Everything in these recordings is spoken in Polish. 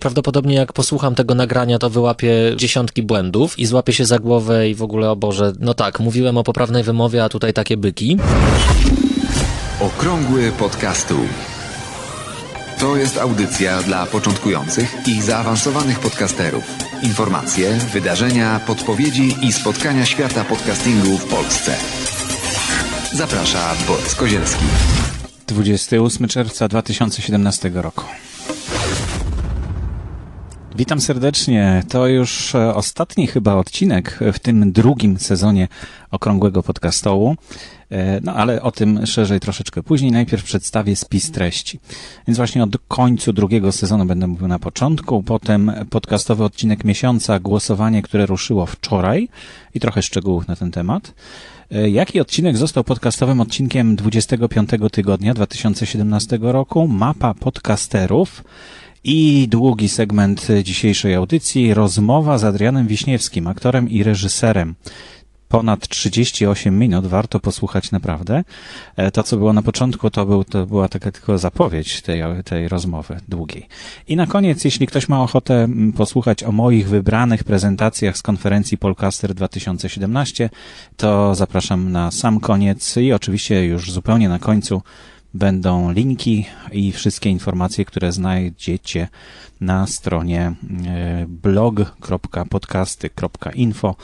Prawdopodobnie jak posłucham tego nagrania, to wyłapię dziesiątki błędów i złapię się za głowę i w ogóle, o Boże, no tak, mówiłem o poprawnej wymowie, a tutaj takie byki. Okrągły podcastu. To jest audycja dla początkujących i zaawansowanych podcasterów. Informacje, wydarzenia, podpowiedzi i spotkania świata podcastingu w Polsce. Zaprasza Borys Kozielski. 28 czerwca 2017 roku. Witam serdecznie. To już e, ostatni chyba odcinek w tym drugim sezonie Okrągłego Podcastołu. E, no ale o tym szerzej troszeczkę później. Najpierw przedstawię spis treści. Więc właśnie od końcu drugiego sezonu będę mówił na początku, potem podcastowy odcinek miesiąca, głosowanie, które ruszyło wczoraj i trochę szczegółów na ten temat. E, jaki odcinek został podcastowym odcinkiem 25 tygodnia 2017 roku? Mapa podcasterów. I długi segment dzisiejszej audycji, rozmowa z Adrianem Wiśniewskim, aktorem i reżyserem. Ponad 38 minut, warto posłuchać naprawdę. E, to, co było na początku, to, był, to była taka tylko zapowiedź tej, tej rozmowy długiej. I na koniec, jeśli ktoś ma ochotę posłuchać o moich wybranych prezentacjach z konferencji Polcaster 2017, to zapraszam na sam koniec i oczywiście już zupełnie na końcu będą linki i wszystkie informacje, które znajdziecie na stronie e, blog.podcasty.info,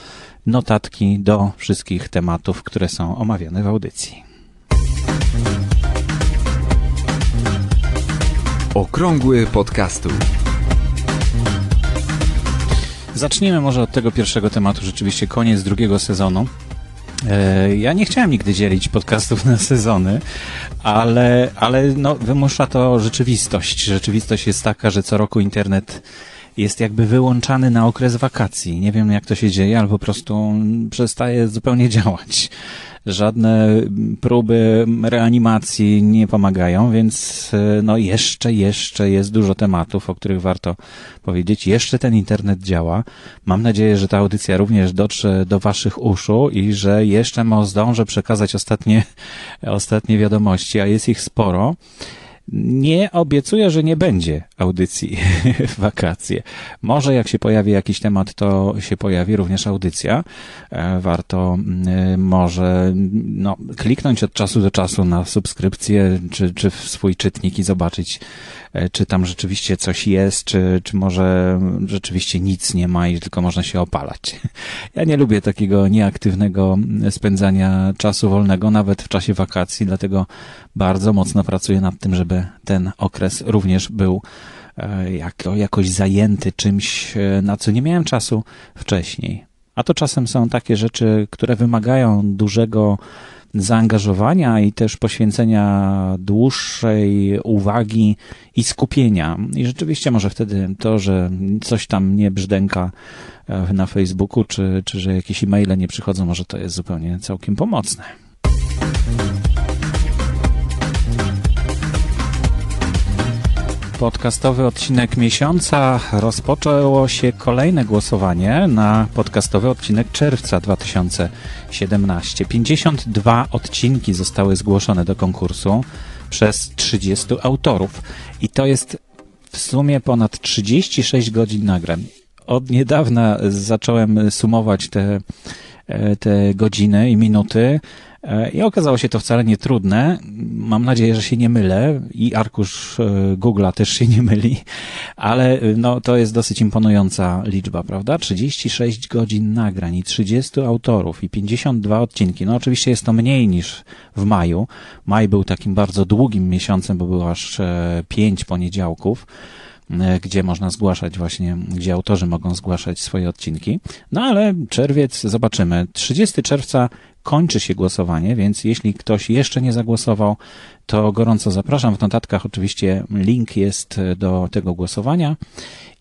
notatki do wszystkich tematów, które są omawiane w audycji. Okrągły podcastu. Zacznijmy może od tego pierwszego tematu, rzeczywiście koniec drugiego sezonu. E, ja nie chciałem nigdy dzielić podcastów na sezony, ale, ale no, wymusza to rzeczywistość. Rzeczywistość jest taka, że co roku internet jest jakby wyłączany na okres wakacji. Nie wiem jak to się dzieje, ale po prostu przestaje zupełnie działać żadne próby reanimacji nie pomagają, więc e, no jeszcze, jeszcze jest dużo tematów, o których warto powiedzieć. Jeszcze ten internet działa. Mam nadzieję, że ta audycja również dotrze do Waszych uszu i że jeszcze zdążę przekazać ostatnie, ostatnie wiadomości, a jest ich sporo. Nie obiecuję, że nie będzie audycji w wakacje. Może jak się pojawi jakiś temat, to się pojawi również audycja. E, warto może no, kliknąć od czasu do czasu na subskrypcję, czy, czy w swój czytnik i zobaczyć, e, czy tam rzeczywiście coś jest, czy, czy może rzeczywiście nic nie ma i tylko można się opalać. Ja nie lubię takiego nieaktywnego spędzania czasu wolnego, nawet w czasie wakacji, dlatego bardzo mocno pracuję nad tym, żeby ten okres również był e, jako, jakoś zajęty czymś, e, na co nie miałem czasu wcześniej. A to czasem są takie rzeczy, które wymagają dużego zaangażowania i też poświęcenia dłuższej uwagi i skupienia. I rzeczywiście może wtedy to, że coś tam nie brzdęka e, na Facebooku, czy, czy że jakieś e-maile nie przychodzą, może to jest zupełnie całkiem pomocne. Podcastowy odcinek miesiąca rozpoczęło się kolejne głosowanie na podcastowy odcinek czerwca 2017. 52 odcinki zostały zgłoszone do konkursu przez 30 autorów i to jest w sumie ponad 36 godzin nagrań. Od niedawna zacząłem sumować te, e, te godziny i minuty I okazało się to wcale nie trudne. Mam nadzieję, że się nie mylę i arkusz e, Google'a też się nie myli, ale e, no, to jest dosyć imponująca liczba, prawda? 36 godzin nagrań i 30 autorów i 52 odcinki. No oczywiście jest to mniej niż w maju. Maj był takim bardzo długim miesiącem, bo było aż 5 poniedziałków gdzie można zgłaszać właśnie, gdzie autorzy mogą zgłaszać swoje odcinki. No ale czerwiec, zobaczymy. 30 czerwca kończy się głosowanie, więc jeśli ktoś jeszcze nie zagłosował, to gorąco zapraszam. W notatkach oczywiście link jest do tego głosowania.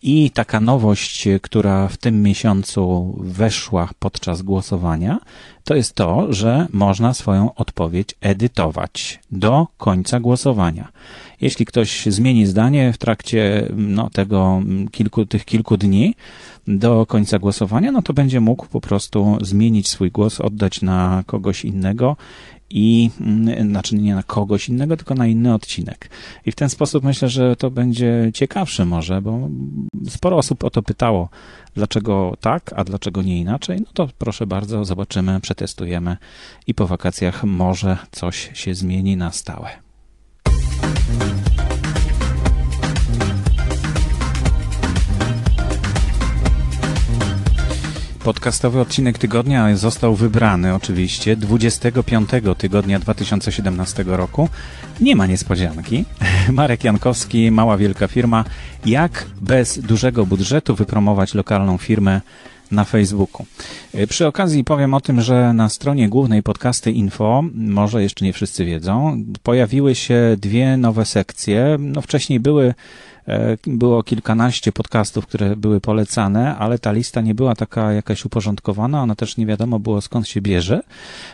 I taka nowość, która w tym miesiącu weszła podczas głosowania, to jest to, że można swoją odpowiedź edytować do końca głosowania. Jeśli ktoś zmieni zdanie w trakcie no, tego kilku, tych kilku dni, do końca głosowania, no to będzie mógł po prostu zmienić swój głos, oddać na kogoś innego i mm, znaczy nie na kogoś innego, tylko na inny odcinek. I w ten sposób myślę, że to będzie ciekawsze może, bo sporo osób o to pytało, dlaczego tak, a dlaczego nie inaczej. No to proszę bardzo, zobaczymy, przetestujemy i po wakacjach może coś się zmieni na stałe. Podcastowy odcinek tygodnia został wybrany oczywiście 25 tygodnia 2017 roku. Nie ma niespodzianki. Marek Jankowski, mała wielka firma. Jak bez dużego budżetu wypromować lokalną firmę na Facebooku. Przy okazji powiem o tym, że na stronie głównej podcasty info, może jeszcze nie wszyscy wiedzą, pojawiły się dwie nowe sekcje. No wcześniej były E, było kilkanaście podcastów, które były polecane, ale ta lista nie była taka jakaś uporządkowana, ona też nie wiadomo było skąd się bierze.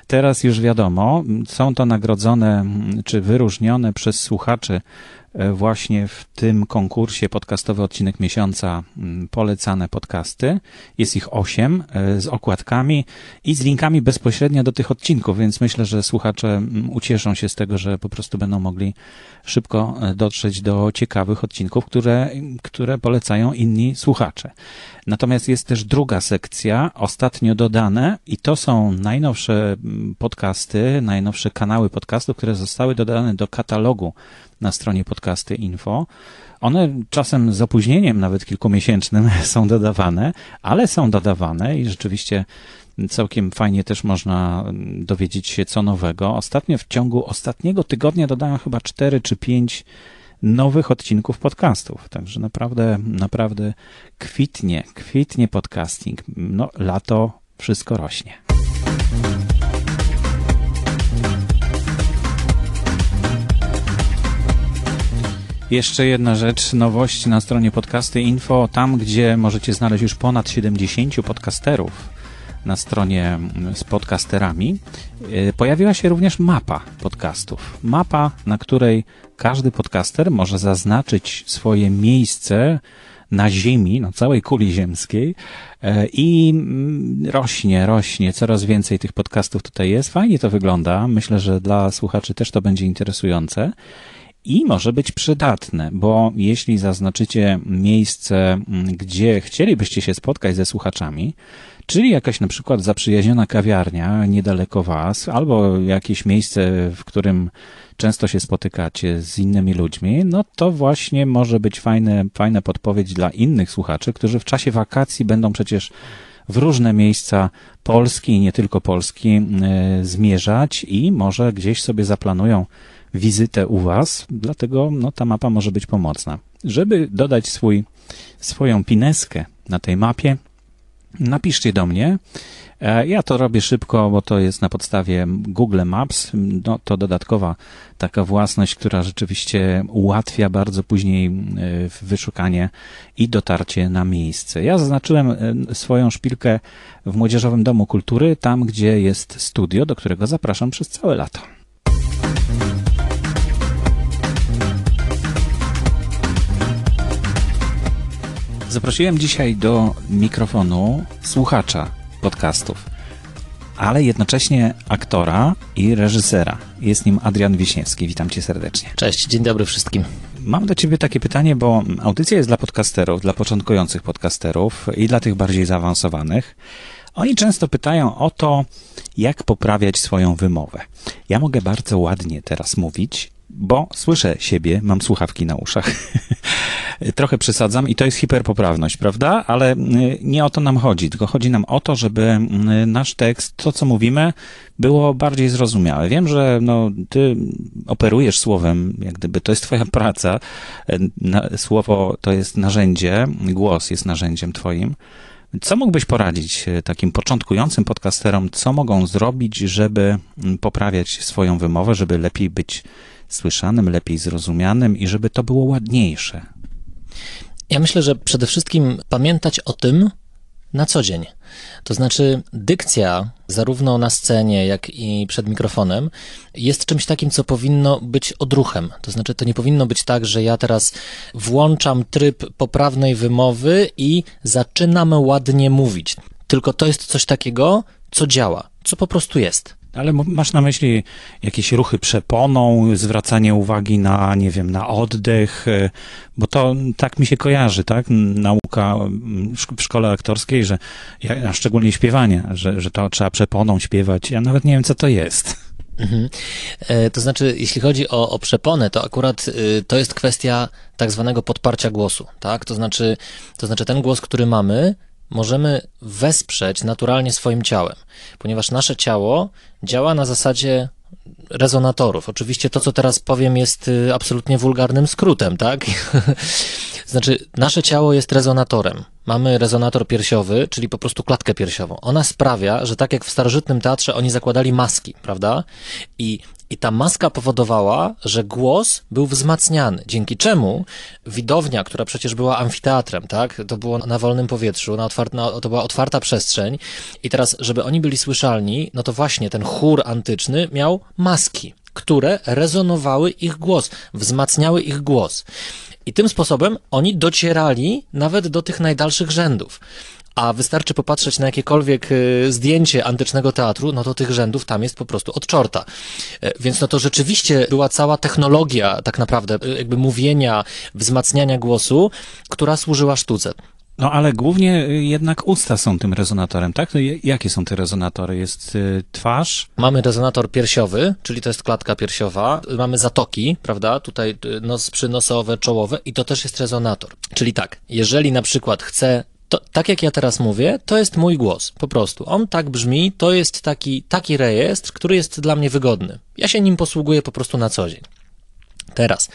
Teraz już wiadomo, są to nagrodzone czy wyróżnione przez słuchaczy E, właśnie w tym konkursie podcastowy odcinek miesiąca mm, polecane podcasty. Jest ich osiem e, z okładkami i z linkami bezpośrednio do tych odcinków, więc myślę, że słuchacze mm, ucieszą się z tego, że po prostu będą mogli szybko e, dotrzeć do ciekawych odcinków, które, które polecają inni słuchacze. Natomiast jest też druga sekcja, ostatnio dodane, i to są najnowsze mm, podcasty, najnowsze kanały podcastów, które zostały dodane do katalogu na stronie podcasty info. One czasem z opóźnieniem, nawet kilkumiesięcznym, są dodawane, ale są dodawane i rzeczywiście całkiem fajnie też można mm, dowiedzieć się co nowego. Ostatnio w ciągu ostatniego tygodnia dodałem chyba cztery czy pięć nowych odcinków podcastów. Także naprawdę, naprawdę kwitnie, kwitnie podcasting. No, lato, wszystko rośnie. Jeszcze jedna rzecz, nowość na stronie podcasty info, tam gdzie możecie znaleźć już ponad 70 podcasterów na stronie z podcasterami, y, pojawiła się również mapa podcastów. Mapa, na której każdy podcaster może zaznaczyć swoje miejsce na Ziemi, na całej kuli ziemskiej y, i mm, rośnie, rośnie, coraz więcej tych podcastów tutaj jest. Fajnie to wygląda. Myślę, że dla słuchaczy też to będzie interesujące i może być przydatne, bo jeśli zaznaczycie miejsce, mm, gdzie chcielibyście się spotkać ze słuchaczami, czyli jakaś na przykład zaprzyjaźniona kawiarnia niedaleko Was, albo jakieś miejsce, w którym często się spotykacie z innymi ludźmi, no to właśnie może być fajne, fajna podpowiedź dla innych słuchaczy, którzy w czasie wakacji będą przecież w różne miejsca Polski i nie tylko Polski yy, zmierzać i może gdzieś sobie zaplanują wizytę u Was, dlatego no, ta mapa może być pomocna. Żeby dodać swój, swoją pineskę na tej mapie, napiszcie do mnie. E, ja to robię szybko, bo to jest na podstawie Google Maps. No, to dodatkowa taka własność, która rzeczywiście ułatwia bardzo później e, wyszukanie i dotarcie na miejsce. Ja zaznaczyłem e, swoją szpilkę w Młodzieżowym Domu Kultury, tam gdzie jest studio, do którego zapraszam przez całe lato. Zaprosiłem dzisiaj do mikrofonu słuchacza podcastów, ale jednocześnie aktora i reżysera. Jest nim Adrian Wiśniewski. Witam cię serdecznie. Cześć, dzień dobry wszystkim. Mam do ciebie takie pytanie, bo audycja jest dla podcasterów, dla początkujących podcasterów i dla tych bardziej zaawansowanych. Oni często pytają o to, jak poprawiać swoją wymowę. Ja mogę bardzo ładnie teraz mówić, bo słyszę siebie, mam słuchawki na uszach. Trochę przesadzam i to jest hiperpoprawność, prawda? Ale y, nie o to nam chodzi, tylko chodzi nam o to, żeby y, nasz tekst, to co mówimy, było bardziej zrozumiałe. Wiem, że no, ty operujesz słowem, jak gdyby to jest twoja praca. Y, słowo to jest narzędzie, głos jest narzędziem twoim. Co mógłbyś poradzić takim początkującym podcasterom, co mogą zrobić, żeby mm, poprawiać swoją wymowę, żeby lepiej być słyszanym, lepiej zrozumianym i żeby to było ładniejsze? Ja myślę, że przede wszystkim pamiętać o tym na co dzień. To znaczy, dykcja, zarówno na scenie, jak i przed mikrofonem, jest czymś takim, co powinno być odruchem. To znaczy, to nie powinno być tak, że ja teraz włączam tryb poprawnej wymowy i zaczynam ładnie mówić. Tylko to jest coś takiego, co działa, co po prostu jest. Ale masz na myśli jakieś ruchy przeponą, zwracanie uwagi na, nie wiem, na oddech, e, bo to tak mi się kojarzy, tak? Nauka w szkole aktorskiej, że, a szczególnie śpiewanie, że, że to trzeba przeponą śpiewać. Ja nawet nie wiem, co to jest. Mhm. E, to znaczy, jeśli chodzi o, o przeponę, to akurat y, to jest kwestia tak zwanego podparcia głosu, tak? To znaczy, to znaczy ten głos, który mamy, możemy wesprzeć naturalnie swoim ciałem, ponieważ nasze ciało działa na zasadzie rezonatorów. Oczywiście to, co teraz powiem, jest y, absolutnie wulgarnym skrótem, tak? znaczy, nasze ciało jest rezonatorem. Mamy rezonator piersiowy, czyli po prostu klatkę piersiową. Ona sprawia, że tak jak w starożytnym teatrze oni zakładali maski, prawda? I i ta maska powodowała, że głos był wzmacniany, dzięki czemu widownia, która przecież była amfiteatrem, tak, to było na wolnym powietrzu, na otwart, na, to była otwarta przestrzeń i teraz, żeby oni byli słyszalni, no to właśnie ten chór antyczny miał maski, które rezonowały ich głos, wzmacniały ich głos. I tym sposobem oni docierali nawet do tych najdalszych rzędów. A wystarczy popatrzeć na jakiekolwiek y, zdjęcie antycznego teatru, no to tych rzędów tam jest po prostu od czorta. E, więc no to rzeczywiście była cała technologia tak naprawdę y, jakby mówienia, wzmacniania głosu, która służyła sztuce. No ale głównie y, jednak usta są tym rezonatorem, tak? Jakie są te rezonatory? Jest twarz? Mamy rezonator piersiowy, czyli to jest klatka piersiowa. Mamy zatoki, prawda? Tutaj nos przynosowe, czołowe i to też jest rezonator. Czyli tak, jeżeli na przykład chcę to, tak jak ja teraz mówię, to jest mój głos, po prostu. On tak brzmi, to jest taki, taki rejestr, który jest dla mnie wygodny. Ja się nim posługuję po prostu na co dzień. Teraz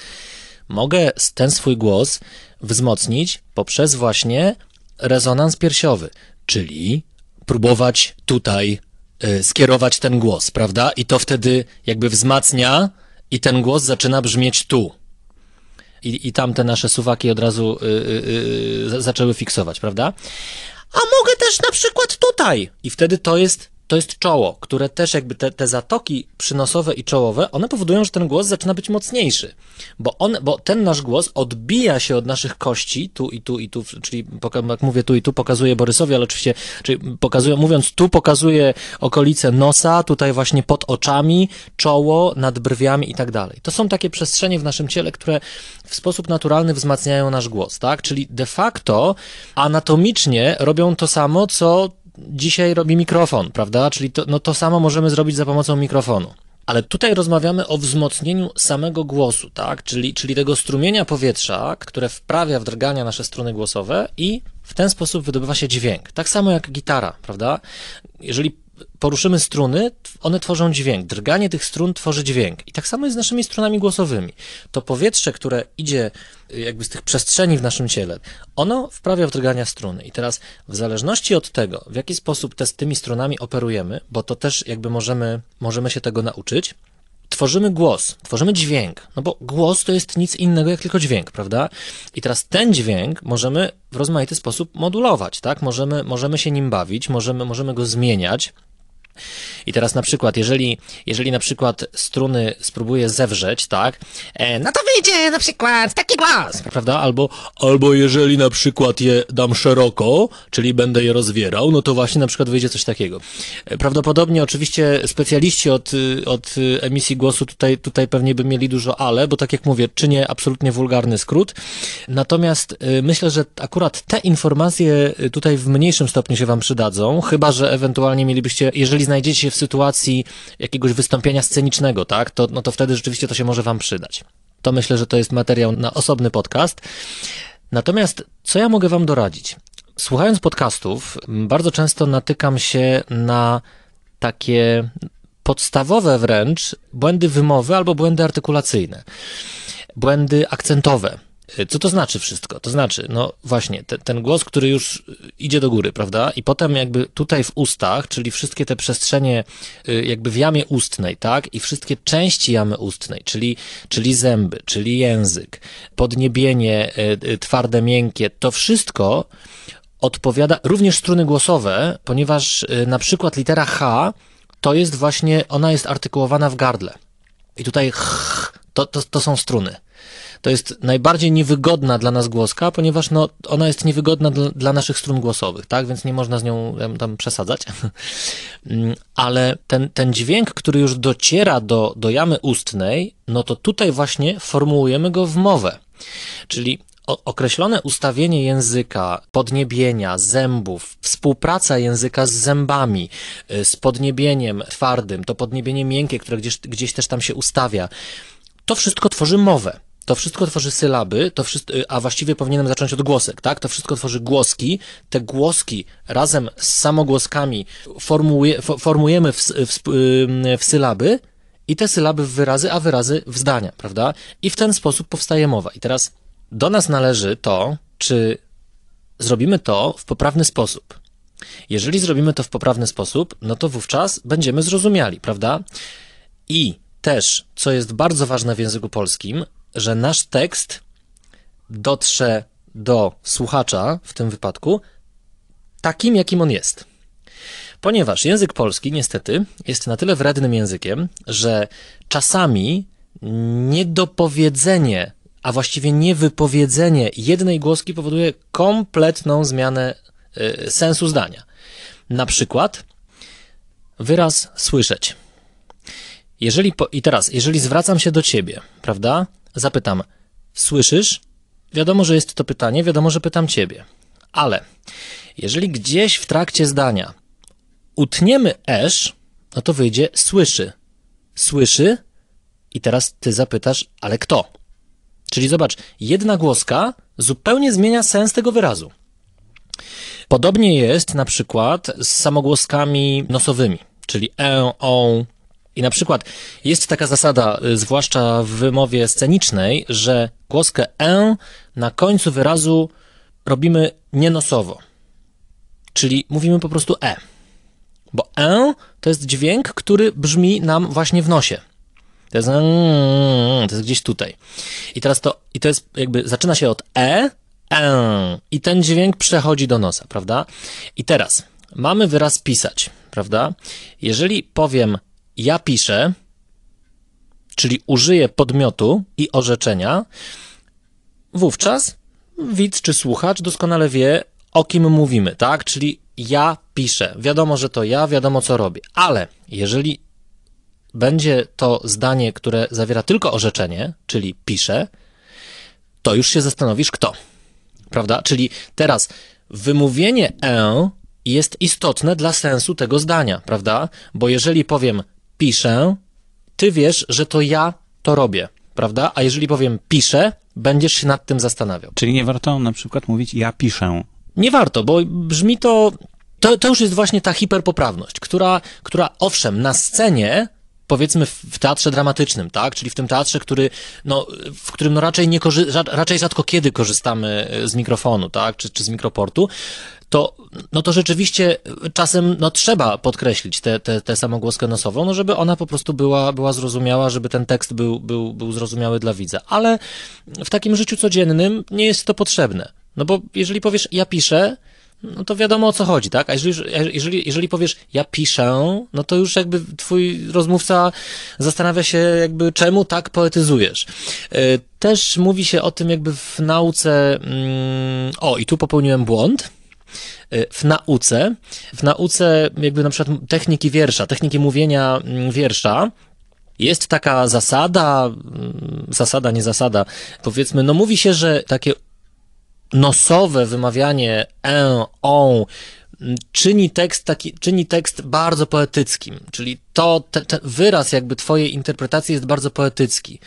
mogę ten swój głos wzmocnić poprzez właśnie rezonans piersiowy, czyli próbować tutaj y, skierować ten głos, prawda? I to wtedy jakby wzmacnia i ten głos zaczyna brzmieć tu i, i tam te nasze suwaki od razu y, y, y, zaczęły fiksować, prawda? A mogę też na przykład tutaj. I wtedy to jest to jest czoło, które też jakby te, te zatoki przynosowe i czołowe, one powodują, że ten głos zaczyna być mocniejszy, bo, on, bo ten nasz głos odbija się od naszych kości, tu i tu i tu, czyli jak mówię tu i tu, pokazuje Borysowi, ale oczywiście, czyli pokazuje, mówiąc tu, pokazuje okolice nosa, tutaj właśnie pod oczami, czoło, nad brwiami i tak dalej. To są takie przestrzenie w naszym ciele, które w sposób naturalny wzmacniają nasz głos, tak? Czyli de facto anatomicznie robią to samo, co dzisiaj robi mikrofon, prawda? Czyli to, no to samo możemy zrobić za pomocą mikrofonu. Ale tutaj rozmawiamy o wzmocnieniu samego głosu, tak? Czyli, czyli tego strumienia powietrza, które wprawia w drgania nasze struny głosowe i w ten sposób wydobywa się dźwięk. Tak samo jak gitara, prawda? Jeżeli poruszymy struny, one tworzą dźwięk. Drganie tych strun tworzy dźwięk. I tak samo jest z naszymi strunami głosowymi. To powietrze, które idzie y, jakby z tych przestrzeni w naszym ciele, ono wprawia w drgania struny. I teraz w zależności od tego, w jaki sposób te, z tymi strunami operujemy, bo to też jakby możemy, możemy się tego nauczyć, tworzymy głos, tworzymy dźwięk, no bo głos to jest nic innego jak tylko dźwięk, prawda? I teraz ten dźwięk możemy w rozmaity sposób modulować, tak? Możemy, możemy się nim bawić, możemy, możemy go zmieniać, i teraz na przykład, jeżeli, jeżeli na przykład struny spróbuję zewrzeć, tak, e, no to wyjdzie na przykład taki głos, prawda? Albo, albo jeżeli na przykład je dam szeroko, czyli będę je rozwierał, no to właśnie na przykład wyjdzie coś takiego. E, prawdopodobnie oczywiście specjaliści od, od emisji głosu tutaj, tutaj pewnie by mieli dużo ale, bo tak jak mówię, czynię absolutnie wulgarny skrót. Natomiast e, myślę, że akurat te informacje tutaj w mniejszym stopniu się wam przydadzą, chyba że ewentualnie mielibyście, jeżeli znajdziecie się w sytuacji jakiegoś wystąpienia scenicznego, tak, to, no to wtedy rzeczywiście to się może Wam przydać. To myślę, że to jest materiał na osobny podcast. Natomiast co ja mogę Wam doradzić? Słuchając podcastów, bardzo często natykam się na takie podstawowe wręcz błędy wymowy albo błędy artykulacyjne, błędy akcentowe. Y, co to znaczy wszystko? To znaczy, no właśnie, te, ten głos, który już idzie do góry, prawda? I potem jakby tutaj w ustach, czyli wszystkie te przestrzenie y, jakby w jamie ustnej, tak? I wszystkie części jamy ustnej, czyli, czyli zęby, czyli język, podniebienie, y, twarde, miękkie, to wszystko odpowiada, również struny głosowe, ponieważ na przykład litera H to jest właśnie, ona jest artykułowana w gardle. I tutaj ch, to, to, to są struny. To jest najbardziej niewygodna dla nas głoska, ponieważ no, ona jest niewygodna dla, dla naszych strun głosowych, tak? Więc nie można z nią tam przesadzać. Mm, Ale ten, ten dźwięk, który już dociera do, do jamy ustnej, no to tutaj właśnie formułujemy go w mowę. Czyli określone ustawienie języka, podniebienia, zębów, współpraca języka z zębami, y, z podniebieniem twardym, to podniebienie miękkie, które gdzieś, gdzieś też tam się ustawia, to wszystko tworzy mowę. To wszystko tworzy sylaby, to wszystko, a właściwie powinienem zacząć od głosek, tak? To wszystko tworzy głoski. Te głoski razem z samogłoskami formujemy w, w, ym, w sylaby i te sylaby w wyrazy, a wyrazy w zdania, prawda? I w ten sposób powstaje mowa. I teraz do nas należy to, czy zrobimy to w poprawny sposób. Jeżeli zrobimy to w poprawny sposób, no to wówczas będziemy zrozumiali, prawda? I też, co jest bardzo ważne w języku polskim, że nasz tekst dotrze do słuchacza w tym wypadku takim, jakim on jest. Ponieważ język polski, niestety, jest na tyle wrednym językiem, że czasami niedopowiedzenie, a właściwie niewypowiedzenie jednej głoski powoduje kompletną zmianę y, sensu zdania. Na przykład wyraz słyszeć. Jeżeli po, I teraz, jeżeli zwracam się do ciebie, prawda? Zapytam, słyszysz? Wiadomo, że jest to pytanie, wiadomo, że pytam ciebie. Ale jeżeli gdzieś w trakcie zdania utniemy esz, no to wyjdzie słyszy. Słyszy? I teraz ty zapytasz, ale kto? Czyli zobacz, jedna głoska zupełnie zmienia sens tego wyrazu. Podobnie jest na przykład z samogłoskami nosowymi, czyli e, o. I na przykład jest taka zasada, y, zwłaszcza w wymowie scenicznej, że głoskę e na końcu wyrazu robimy nienosowo. Czyli mówimy po prostu e. Bo e to jest dźwięk, który brzmi nam właśnie w nosie. To jest, to jest gdzieś tutaj. I teraz to, i to jest jakby, zaczyna się od e, e, i ten dźwięk przechodzi do nosa, prawda? I teraz mamy wyraz pisać, prawda? Jeżeli powiem ja piszę, czyli użyję podmiotu i orzeczenia, wówczas widz czy słuchacz doskonale wie, o kim mówimy, tak? Czyli ja piszę. Wiadomo, że to ja, wiadomo, co robię. Ale jeżeli będzie to zdanie, które zawiera tylko orzeczenie, czyli piszę, to już się zastanowisz, kto. Prawda? Czyli teraz wymówienie e jest istotne dla sensu tego zdania, prawda? Bo jeżeli powiem piszę, ty wiesz, że to ja to robię, prawda? A jeżeli powiem piszę, będziesz się nad tym zastanawiał. Czyli nie warto na przykład mówić ja piszę. Nie warto, bo brzmi to. To, to już jest właśnie ta hiperpoprawność, która, która owszem, na scenie, powiedzmy w teatrze dramatycznym, tak? Czyli w tym teatrze, który, no, w którym no raczej, nie korzy- raczej rzadko kiedy korzystamy z mikrofonu, tak? Czy, czy z mikroportu, to, no to rzeczywiście czasem no, trzeba podkreślić tę te, te samogłoskę nosową, no żeby ona po prostu była, była zrozumiała, żeby ten tekst był, był, był zrozumiały dla widza. Ale w takim życiu codziennym nie jest to potrzebne. No bo jeżeli powiesz, ja piszę, no to wiadomo o co chodzi, tak? A jeżeli, jeżeli, jeżeli powiesz, ja piszę, no to już jakby twój rozmówca zastanawia się, jakby czemu tak poetyzujesz. Yy, Też mówi się o tym jakby w nauce, mm, o i tu popełniłem błąd, Yy, w nauce, w nauce jakby na przykład techniki wiersza, techniki mówienia mm, wiersza, jest taka zasada, mm, zasada, nie zasada, powiedzmy, no mówi się, że takie nosowe wymawianie e, on czyni tekst taki, czyni tekst bardzo poetyckim, czyli to, te, ten wyraz jakby twojej interpretacji jest bardzo poetycki.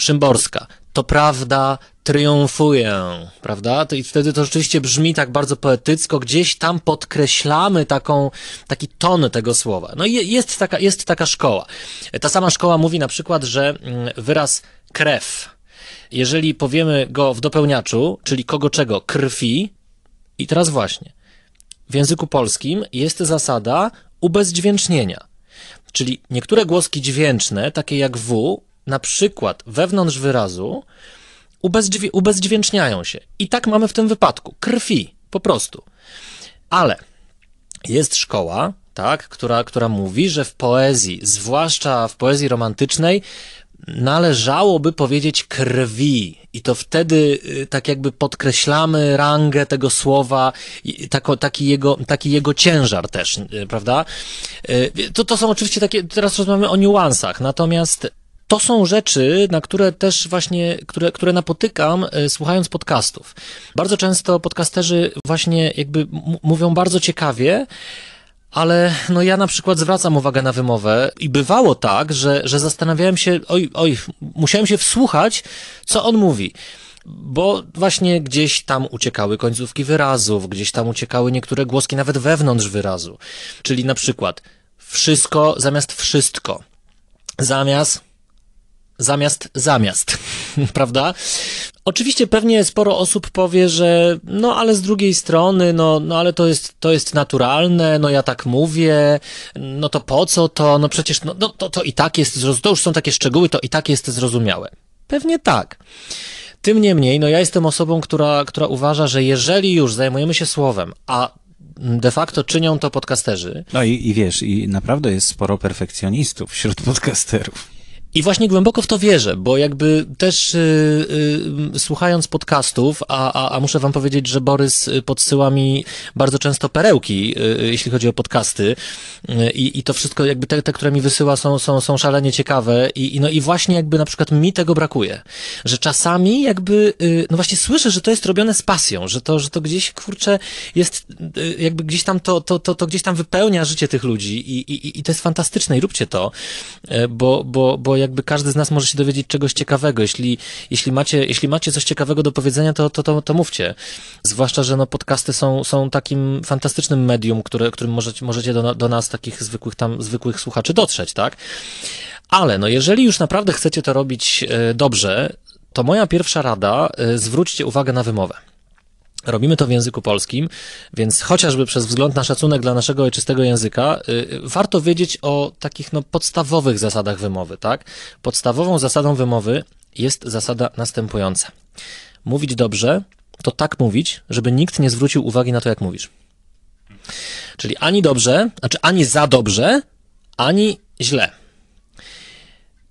Szymborska, to prawda triumfuje, prawda? To I wtedy to rzeczywiście brzmi tak bardzo poetycko, gdzieś tam podkreślamy taką, taki ton tego słowa. No i je- jest taka, jest taka szkoła. Ta sama szkoła mówi na przykład, że mm, wyraz krew, jeżeli powiemy go w dopełniaczu, czyli kogo czego, krwi, i teraz właśnie, w języku polskim jest zasada ubezdźwięcznienia. Czyli niektóre głoski dźwięczne, takie jak W, na przykład wewnątrz wyrazu, ubezdźwię- ubezdźwięczniają się. I tak mamy w tym wypadku. Krwi, po prostu. Ale jest szkoła, tak, która, która mówi, że w poezji, zwłaszcza w poezji romantycznej, należałoby powiedzieć krwi. I to wtedy y, tak jakby podkreślamy rangę tego słowa, taki, jego, taki jego ciężar też, y, prawda? Y, to, to są oczywiście takie, teraz rozmawiamy o niuansach, natomiast to są rzeczy, na które też właśnie, które, które napotykam słuchając podcastów. Bardzo często podcasterzy właśnie jakby mówią bardzo ciekawie, ale no ja na przykład zwracam uwagę na wymowę i bywało tak, że, że zastanawiałem się, oj, oj, musiałem się wsłuchać, co on mówi. Bo właśnie gdzieś tam uciekały końcówki wyrazów, gdzieś tam uciekały niektóre głoski nawet wewnątrz wyrazu. Czyli na przykład wszystko zamiast wszystko. Zamiast zamiast zamiast, prawda? Oczywiście pewnie sporo osób powie, że no ale z drugiej strony, no, no ale to jest, to jest naturalne, no ja tak mówię, no to po co to, no przecież no, no to, to i tak jest, to już są takie szczegóły, to i tak jest zrozumiałe. Pewnie tak. Tym niemniej, no ja jestem osobą, która, która uważa, że jeżeli już zajmujemy się słowem, a de facto czynią to podcasterzy. No i, i wiesz, i naprawdę jest sporo perfekcjonistów wśród podcasterów. I właśnie głęboko w to wierzę, bo jakby też yy, yy, słuchając podcastów, a, a, a muszę wam powiedzieć, że Borys podsyła mi bardzo często perełki, yy, jeśli chodzi o podcasty y, i to wszystko jakby te, te, które mi wysyła są, są, są szalenie ciekawe i, i, no i właśnie jakby na przykład mi tego brakuje, że czasami jakby, y, no właśnie słyszę, że to jest robione z pasją, że to, że to gdzieś, kurczę, jest y, jakby gdzieś tam to, to, to, to gdzieś tam wypełnia życie tych ludzi i, i, i to jest fantastyczne i róbcie to, bo, bo, bo jakby każdy z nas może się dowiedzieć czegoś ciekawego. Jeśli, jeśli, macie, jeśli macie coś ciekawego do powiedzenia, to, to, to, to mówcie. Zwłaszcza, że no podcasty są, są takim fantastycznym medium, które, którym możecie, możecie do, do nas, takich zwykłych tam, zwykłych słuchaczy dotrzeć, tak? Ale no jeżeli już naprawdę chcecie to robić e, dobrze, to moja pierwsza rada, e, zwróćcie uwagę na wymowę. Robimy to w języku polskim, więc chociażby przez wzgląd na szacunek dla naszego ojczystego języka, yy, warto wiedzieć o takich no, podstawowych zasadach wymowy, tak? Podstawową zasadą wymowy jest zasada następująca. Mówić dobrze to tak mówić, żeby nikt nie zwrócił uwagi na to, jak mówisz. Czyli ani dobrze, znaczy ani za dobrze, ani źle.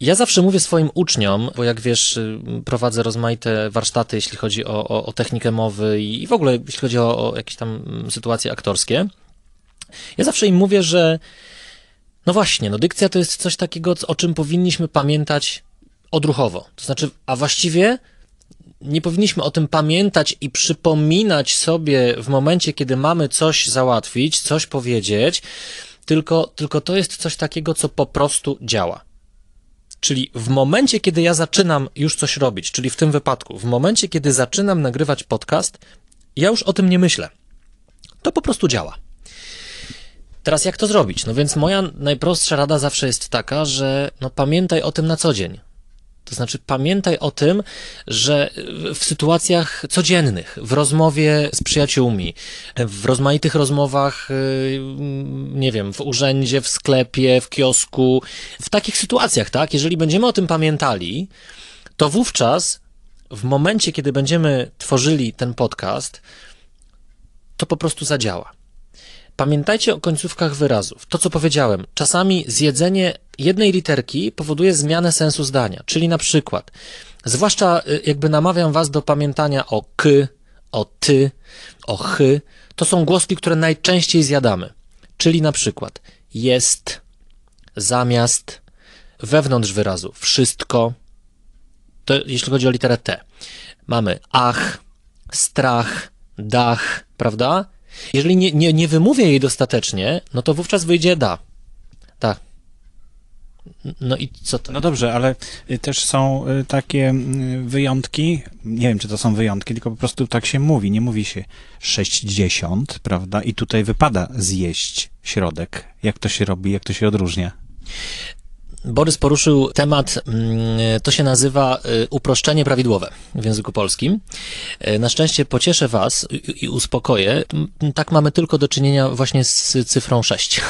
Ja zawsze mówię swoim uczniom, bo jak wiesz, y, prowadzę rozmaite warsztaty, jeśli chodzi o, o, o technikę mowy i w ogóle jeśli chodzi o, o jakieś tam mm, sytuacje aktorskie. Ja zawsze im mówię, że no właśnie, no dykcja to jest coś takiego, o czym powinniśmy pamiętać odruchowo. To znaczy, a właściwie nie powinniśmy o tym pamiętać i przypominać sobie w momencie, kiedy mamy coś załatwić, coś powiedzieć, tylko, tylko to jest coś takiego, co po prostu działa. Czyli w momencie, kiedy ja zaczynam już coś robić, czyli w tym wypadku, w momencie, kiedy zaczynam nagrywać podcast, ja już o tym nie myślę. To po prostu działa. Teraz jak to zrobić? No więc moja najprostsza rada zawsze jest taka, że no pamiętaj o tym na co dzień. To znaczy, pamiętaj o tym, że w sytuacjach codziennych, w rozmowie z przyjaciółmi, w rozmaitych rozmowach, y, nie wiem, w urzędzie, w sklepie, w kiosku, w takich sytuacjach, tak, jeżeli będziemy o tym pamiętali, to wówczas, w momencie, kiedy będziemy tworzyli ten podcast, to po prostu zadziała. Pamiętajcie o końcówkach wyrazów. To, co powiedziałem, czasami zjedzenie jednej literki powoduje zmianę sensu zdania. Czyli na przykład, zwłaszcza y, jakby namawiam Was do pamiętania o k, o ty, o chy. To są głoski, które najczęściej zjadamy. Czyli na przykład jest, zamiast, wewnątrz wyrazu wszystko. To jeśli chodzi o literę T. Mamy ach, strach, dach, prawda? Jeżeli nie, nie, nie wymówię jej dostatecznie, no to wówczas wyjdzie da. Tak. No i co to? No dobrze, ale y, też są y, takie mm, wyjątki, nie wiem czy to są wyjątki, tylko po prostu tak się mówi, nie mówi się 60, prawda? I tutaj wypada zjeść środek. Jak to się robi, jak to się odróżnia? Borys poruszył temat, mm, to się nazywa y, uproszczenie prawidłowe w języku polskim. Y, na szczęście pocieszę Was i uspokoję. Tak mamy tylko do czynienia właśnie z cyfrą 6.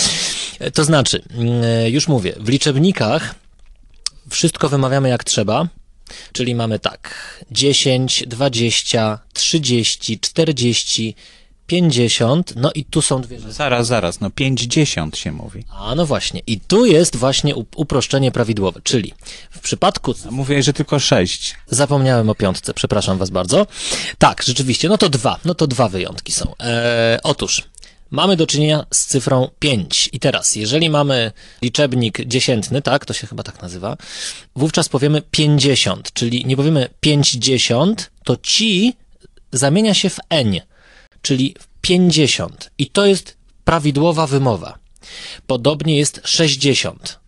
to znaczy, y, już mówię, w liczebnikach wszystko wymawiamy jak trzeba, czyli mamy tak 10, 20, 30, 40, 50, no i tu są dwie rzeczy. Zaraz, zaraz, no 50 się mówi. A no właśnie, i tu jest właśnie uproszczenie prawidłowe, czyli w przypadku Mówię, że tylko 6. Zapomniałem o piątce, przepraszam was bardzo. Tak, rzeczywiście, no to dwa, no to dwa wyjątki są. Eee, otóż, mamy do czynienia z cyfrą 5. I teraz, jeżeli mamy liczebnik dziesiętny, tak, to się chyba tak nazywa, wówczas powiemy 50, czyli nie powiemy 50, to ci zamienia się w n, czyli w 50. I to jest prawidłowa wymowa. Podobnie jest 60.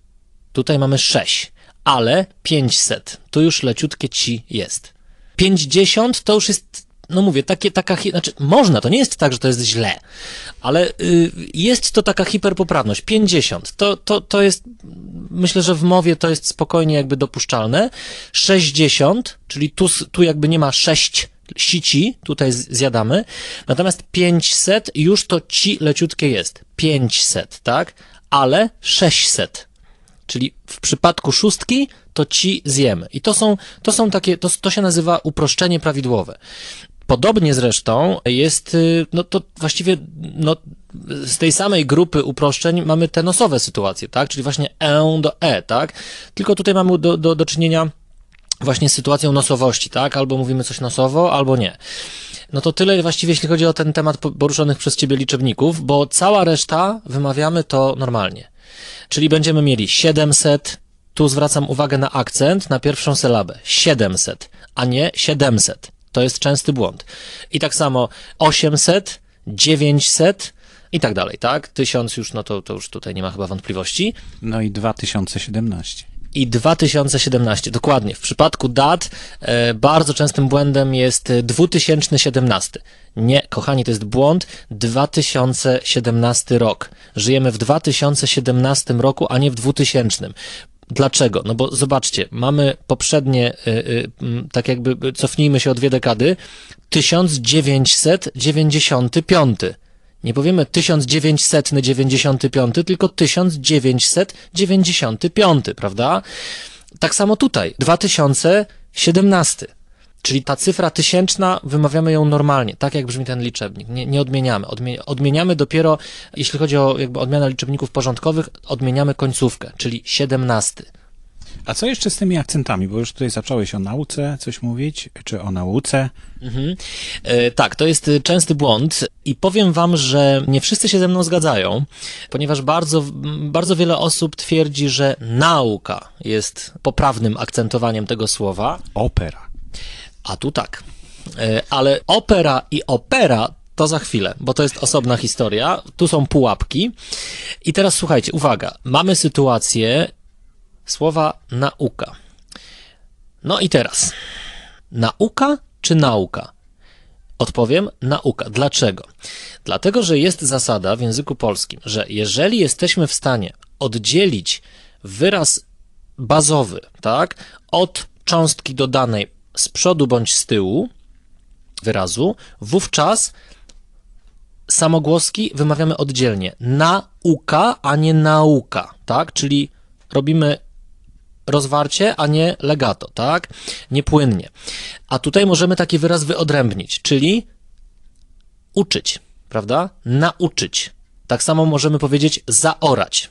Tutaj mamy 6, ale 500 to już leciutkie ci jest. 50 to już jest, no mówię, takie, taka, znaczy można, to nie jest tak, że to jest źle, ale y, jest to taka hiperpoprawność. 50 to, to, to jest, myślę, że w mowie to jest spokojnie jakby dopuszczalne. 60, czyli tu, tu jakby nie ma 6 sici, tutaj zjadamy, natomiast 500 już to ci leciutkie jest. 500, tak? Ale 600. Czyli w przypadku szóstki to ci zjemy. I to są, to są takie, to, to się nazywa uproszczenie prawidłowe. Podobnie zresztą jest, y, no to właściwie, no, z tej samej grupy uproszczeń mamy te nosowe sytuacje, tak? Czyli właśnie e do e, tak? Tylko tutaj mamy do, do, do czynienia właśnie sytuacją nosowości, tak? Albo mówimy coś nosowo, albo nie. No to tyle właściwie, jeśli chodzi o ten temat po- poruszonych przez ciebie liczebników, bo cała reszta wymawiamy to normalnie. Czyli będziemy mieli 700, tu zwracam uwagę na akcent, na pierwszą sylabę. 700, a nie 700. To jest częsty błąd. I tak samo 800, 900 i tak dalej, tak? 1000 już, no to, to już tutaj nie ma chyba wątpliwości No i 2017. i 2017. Dokładnie. W przypadku dat e, bardzo częstym błędem jest e, 2017. Nie, kochani, to jest błąd. 2017 rok. Żyjemy w 2017 roku, a nie w 2000. Dlaczego? No bo zobaczcie, mamy poprzednie, y, y, tak jakby cofnijmy się o dwie dekady, 1995. Nie powiemy 1995, tylko 1995, prawda? Tak samo tutaj, 2017. Czyli ta cyfra tysięczna, wymawiamy ją normalnie, tak jak brzmi ten liczebnik. Nie, nie odmieniamy. Odmie- odmieniamy dopiero, jeśli chodzi o jakby odmianę liczebników porządkowych, odmieniamy końcówkę, czyli 17. A co jeszcze z tymi akcentami? Bo już tutaj zacząłeś o nauce coś mówić, czy o nauce. E, tak, to jest częsty błąd i powiem wam, że nie wszyscy się ze mną zgadzają, ponieważ bardzo, bardzo wiele osób twierdzi, że nauka jest poprawnym akcentowaniem tego słowa, Opera. a tu tak. E, Ale opera i opera to za chwilę, bo to jest osobna historia. Tu są pułapki. I teraz słuchajcie, uwaga. Mamy sytuację słowa nauka. No i teraz. Nauka czy nauka? Odpowiem nauka. Dlaczego? Dlatego, że jest zasada w języku polskim, że jeżeli jesteśmy w stanie oddzielić wyraz bazowy, tak, od cząstki dodanej z przodu bądź z tyłu wyrazu, wówczas samogłoski wymawiamy oddzielnie. Nauka, a nie nauka, tak? Czyli robimy rozwarcie, a nie legato, tak? Niepłynnie. A tutaj możemy taki wyraz wyodrębnić, czyli uczyć, prawda? Nauczyć. Tak samo możemy powiedzieć zaorać.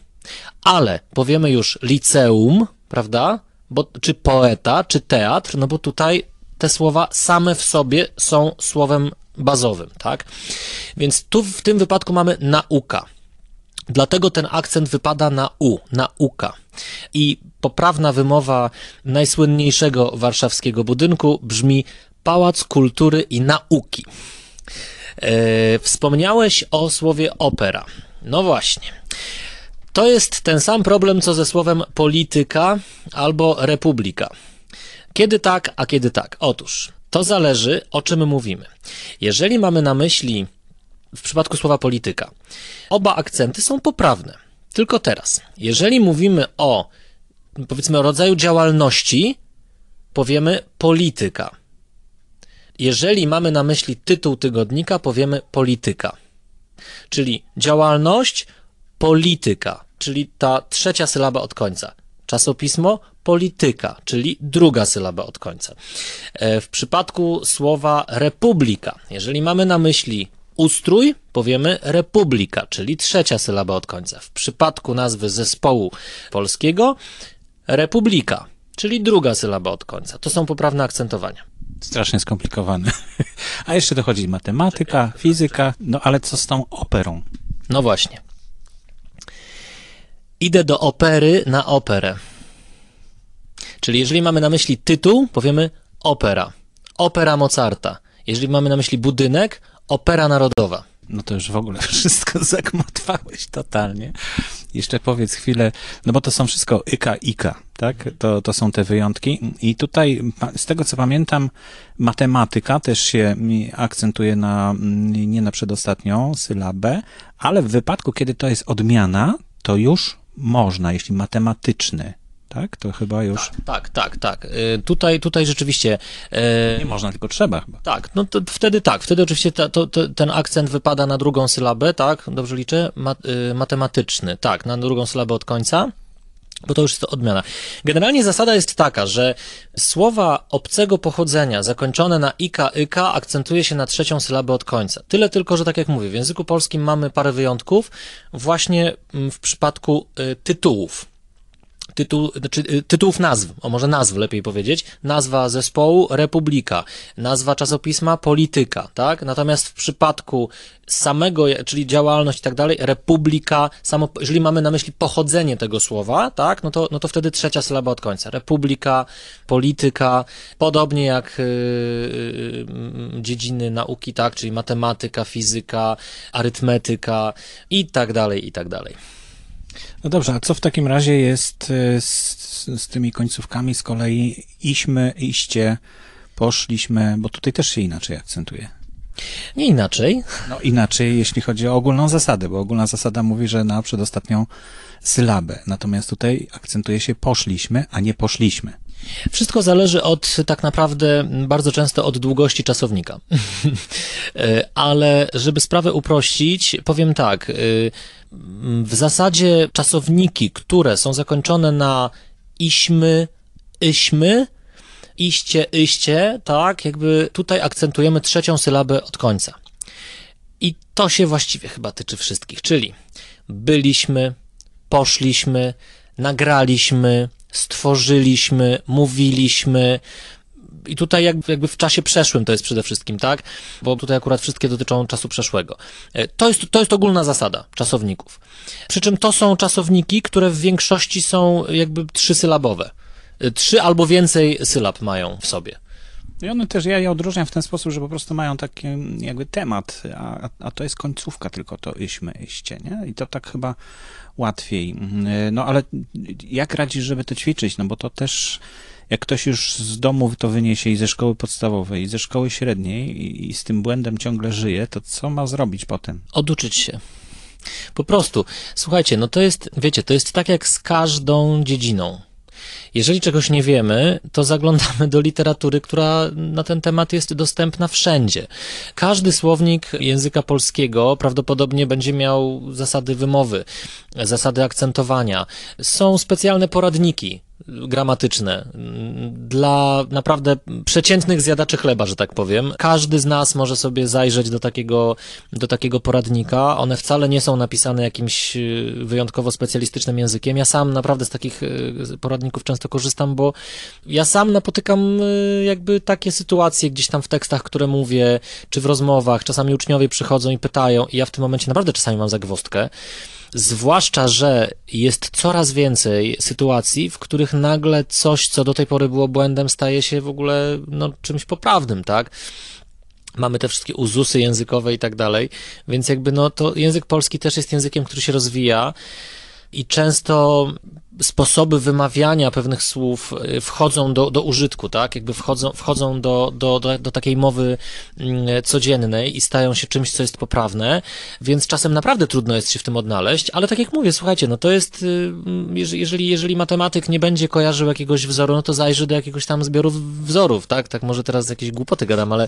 Ale powiemy już liceum, prawda? Bo, czy poeta, czy teatr, no bo tutaj te słowa same w sobie są słowem bazowym, tak? Więc tu w tym wypadku mamy nauka. Dlatego ten akcent wypada na u, nauka. I poprawna wymowa najsłynniejszego warszawskiego budynku brzmi Pałac Kultury i Nauki. E, wspomniałeś o słowie opera. No właśnie. To jest ten sam problem, co ze słowem polityka albo republika. Kiedy tak, a kiedy tak? Otóż to zależy, o czym mówimy. Jeżeli mamy na myśli w przypadku słowa polityka, oba akcenty są poprawne. Tylko teraz, jeżeli mówimy o powiedzmy o rodzaju działalności, powiemy polityka. Jeżeli mamy na myśli tytuł tygodnika, powiemy polityka. Czyli działalność, polityka, czyli ta trzecia sylaba od końca. Czasopismo, polityka, czyli druga sylaba od końca. E, W przypadku słowa republika, jeżeli mamy na myśli ustrój powiemy republika, czyli trzecia sylaba od końca. W przypadku nazwy zespołu polskiego republika, czyli druga sylaba od końca. To są poprawne akcentowania. Strasznie skomplikowane. A jeszcze dochodzi matematyka, fizyka, no ale co z tą operą? No właśnie. Idę do opery na operę. Czyli jeżeli mamy na myśli tytuł, powiemy opera. Opera Mozarta. Jeżeli mamy na myśli budynek, opera narodowa. No to już w ogóle wszystko zagmatwałeś totalnie. Jeszcze powiedz chwilę, no bo to są wszystko ika, ika, tak? To, to są te wyjątki. I tutaj, z tego co pamiętam, matematyka też się akcentuje na, nie na przedostatnią sylabę, ale w wypadku, kiedy to jest odmiana, to już można, jeśli matematyczny tak? To chyba już. Tak, tak, tak. tak. Tutaj, tutaj rzeczywiście. Nie można, tylko trzeba chyba. Tak, no to wtedy tak. Wtedy oczywiście ta, to, to, ten akcent wypada na drugą sylabę, tak? Dobrze liczę? Mat, y, matematyczny, tak, na drugą sylabę od końca. Bo to już jest odmiana. Generalnie zasada jest taka, że słowa obcego pochodzenia zakończone na ika, yka akcentuje się na trzecią sylabę od końca. Tyle tylko, że tak jak mówię, w języku polskim mamy parę wyjątków właśnie mm, w przypadku y, tytułów tytuł, znaczy, y, tytułów nazw, o może nazw lepiej powiedzieć, nazwa zespołu Republika, nazwa czasopisma Polityka, tak? Natomiast w przypadku samego, czyli działalność i tak dalej, Republika, samo, jeżeli mamy na myśli pochodzenie tego słowa, tak? No to, no to wtedy trzecia sylaba od końca. Republika, Polityka, podobnie jak yy, yy, dziedziny nauki, tak? Czyli matematyka, fizyka, arytmetyka i tak dalej, i tak dalej. No dobrze, a co w takim razie jest e, z, z tymi końcówkami z kolei iśmy, iście, poszliśmy, bo tutaj też się inaczej akcentuje. Nie inaczej. No inaczej, jeśli chodzi o ogólną zasadę, bo ogólna zasada mówi, że na przedostatnią sylabę. Natomiast tutaj akcentuje się poszliśmy, a nie poszliśmy. Wszystko zależy od tak naprawdę bardzo często od długości czasownika. E, ale żeby sprawę uprościć, powiem tak. E, w zasadzie czasowniki, które są zakończone na iśmy, iśmy, iście, iście, tak, jakby tutaj akcentujemy trzecią sylabę od końca. I to się właściwie chyba tyczy wszystkich, czyli byliśmy, poszliśmy, nagraliśmy, stworzyliśmy, mówiliśmy, i tutaj jakby w czasie przeszłym to jest przede wszystkim, tak? Bo tutaj akurat wszystkie dotyczą czasu przeszłego. E, to jest, to jest ogólna zasada czasowników. Przy czym to są czasowniki, które w większości są jakby trzysylabowe. E, trzy albo więcej sylab mają w sobie. I one też, ja je odróżniam w ten sposób, że po prostu mają taki jakby temat, a, a to jest końcówka tylko to iśmy, iście, nie? I to tak chyba łatwiej. E, no ale jak radzisz, żeby to ćwiczyć? No bo to też jak ktoś już z domu to wyniesie i ze szkoły podstawowej, i ze szkoły średniej i, i z tym błędem ciągle żyje, to co ma zrobić potem? Oduczyć się. Po prostu, słuchajcie, no to jest, wiecie, to jest tak jak z każdą dziedziną. Jeżeli czegoś nie wiemy, to zaglądamy do literatury, która na ten temat jest dostępna wszędzie. Każdy słownik języka polskiego prawdopodobnie będzie miał zasady wymowy, zasady akcentowania. Są specjalne poradniki gramatyczne dla naprawdę przeciętnych zjadaczy chleba, że tak powiem. Każdy z nas może sobie zajrzeć do takiego, do takiego poradnika. One wcale nie są napisane jakimś y, wyjątkowo specjalistycznym językiem. Ja sam naprawdę z takich y, poradników często korzystam, bo ja sam napotykam y, jakby takie sytuacje gdzieś tam w tekstach, które mówię, czy w rozmowach. Czasami uczniowie przychodzą i pytają i ja w tym momencie naprawdę czasami mam zagwozdkę. Zwłaszcza, że jest coraz więcej sytuacji, w których nagle coś, co do tej pory było błędem, staje się w ogóle no, czymś poprawnym, tak? mamy te wszystkie uzusy językowe i tak dalej, więc jakby no to język polski też jest językiem, który się rozwija i często sposoby wymawiania pewnych słów y, wchodzą do, do użytku, tak? Jakby wchodzą, wchodzą do, do, do, do takiej mowy mm, codziennej i stają się czymś, co jest poprawne, więc czasem naprawdę trudno jest się w tym odnaleźć, ale tak jak mówię, słuchajcie, no to jest, y, jeżeli, jeżeli matematyk nie będzie kojarzył jakiegoś wzoru, no to zajrzy do jakiegoś tam zbioru wzorów, tak? Tak może teraz jakieś głupoty gadam, ale,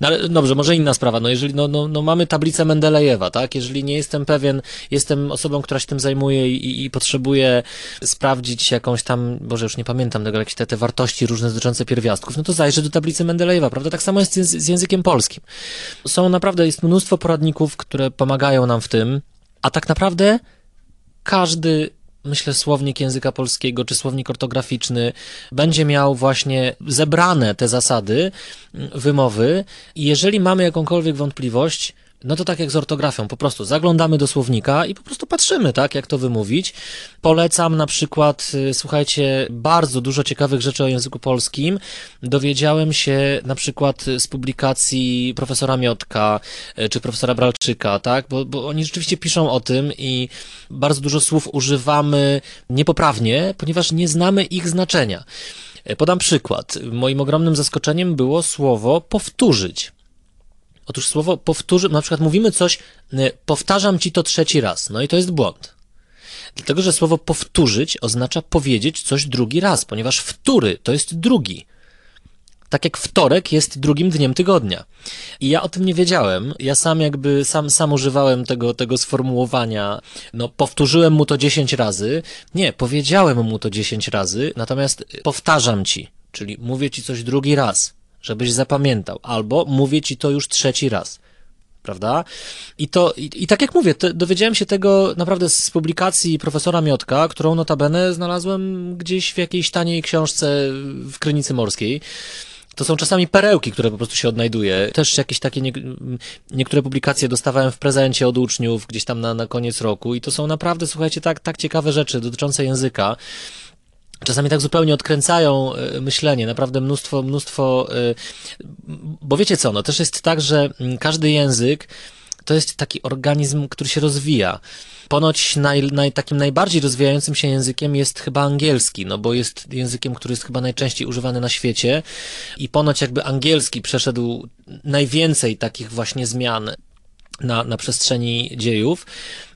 no ale dobrze, może inna sprawa, no jeżeli, no, no, no mamy tablicę Mendelejewa, tak? Jeżeli nie jestem pewien, jestem osobą, która się tym zajmuje i, i potrzebuje sprawdzić jakąś tam, Boże, już nie pamiętam tego, jakieś te, te wartości różne dotyczące pierwiastków, no to zajrzę do tablicy Mendelejewa, prawda? Tak samo jest z, z językiem polskim. Są naprawdę, jest mnóstwo poradników, które pomagają nam w tym, a tak naprawdę każdy myślę, słownik języka polskiego czy słownik ortograficzny będzie miał właśnie zebrane te zasady mm, wymowy i jeżeli mamy jakąkolwiek wątpliwość, no to tak jak z ortografią, po prostu zaglądamy do słownika i po prostu patrzymy, tak, jak to wymówić. Polecam na przykład, y, słuchajcie, bardzo dużo ciekawych rzeczy o języku polskim. Dowiedziałem się na przykład z publikacji profesora Miotka y, czy profesora Bralczyka, tak, bo, bo oni rzeczywiście piszą o tym i bardzo dużo słów używamy niepoprawnie, ponieważ nie znamy ich znaczenia. Y, podam przykład. Moim ogromnym zaskoczeniem było słowo powtórzyć. Otóż słowo powtórzy, na przykład mówimy coś, y, powtarzam ci to trzeci raz, no i to jest błąd. Dlatego, że słowo powtórzyć oznacza powiedzieć coś drugi raz, ponieważ wtóry to jest drugi. Tak jak wtorek jest drugim dniem tygodnia. I ja o tym nie wiedziałem. Ja sam jakby, sam, sam używałem tego, tego sformułowania. No, powtórzyłem mu to dziesięć razy. Nie, powiedziałem mu to dziesięć razy, natomiast powtarzam ci, czyli mówię ci coś drugi raz żebyś zapamiętał, albo mówię ci to już trzeci raz. Prawda? I to, i, i tak jak mówię, dowiedziałem się tego naprawdę z publikacji profesora Miotka, którą notabene znalazłem gdzieś w jakiejś taniej książce w Krynicy Morskiej. To są czasami perełki, które po prostu się odnajduje. Też jakieś takie nie, niektóre publikacje dostawałem w prezencie od uczniów gdzieś tam na, na koniec roku i to są naprawdę, słuchajcie, tak, tak ciekawe rzeczy dotyczące języka czasami tak zupełnie odkręcają e, myślenie, naprawdę mnóstwo, mnóstwo, e, bo wiecie co, no też jest tak, że mm, każdy język to jest taki organizm, który się rozwija. Ponoć naj, naj, takim najbardziej rozwijającym się językiem jest chyba angielski, no bo jest językiem, który jest chyba najczęściej używany na świecie i ponoć jakby angielski przeszedł najwięcej takich właśnie zmian na, na przestrzeni dziejów.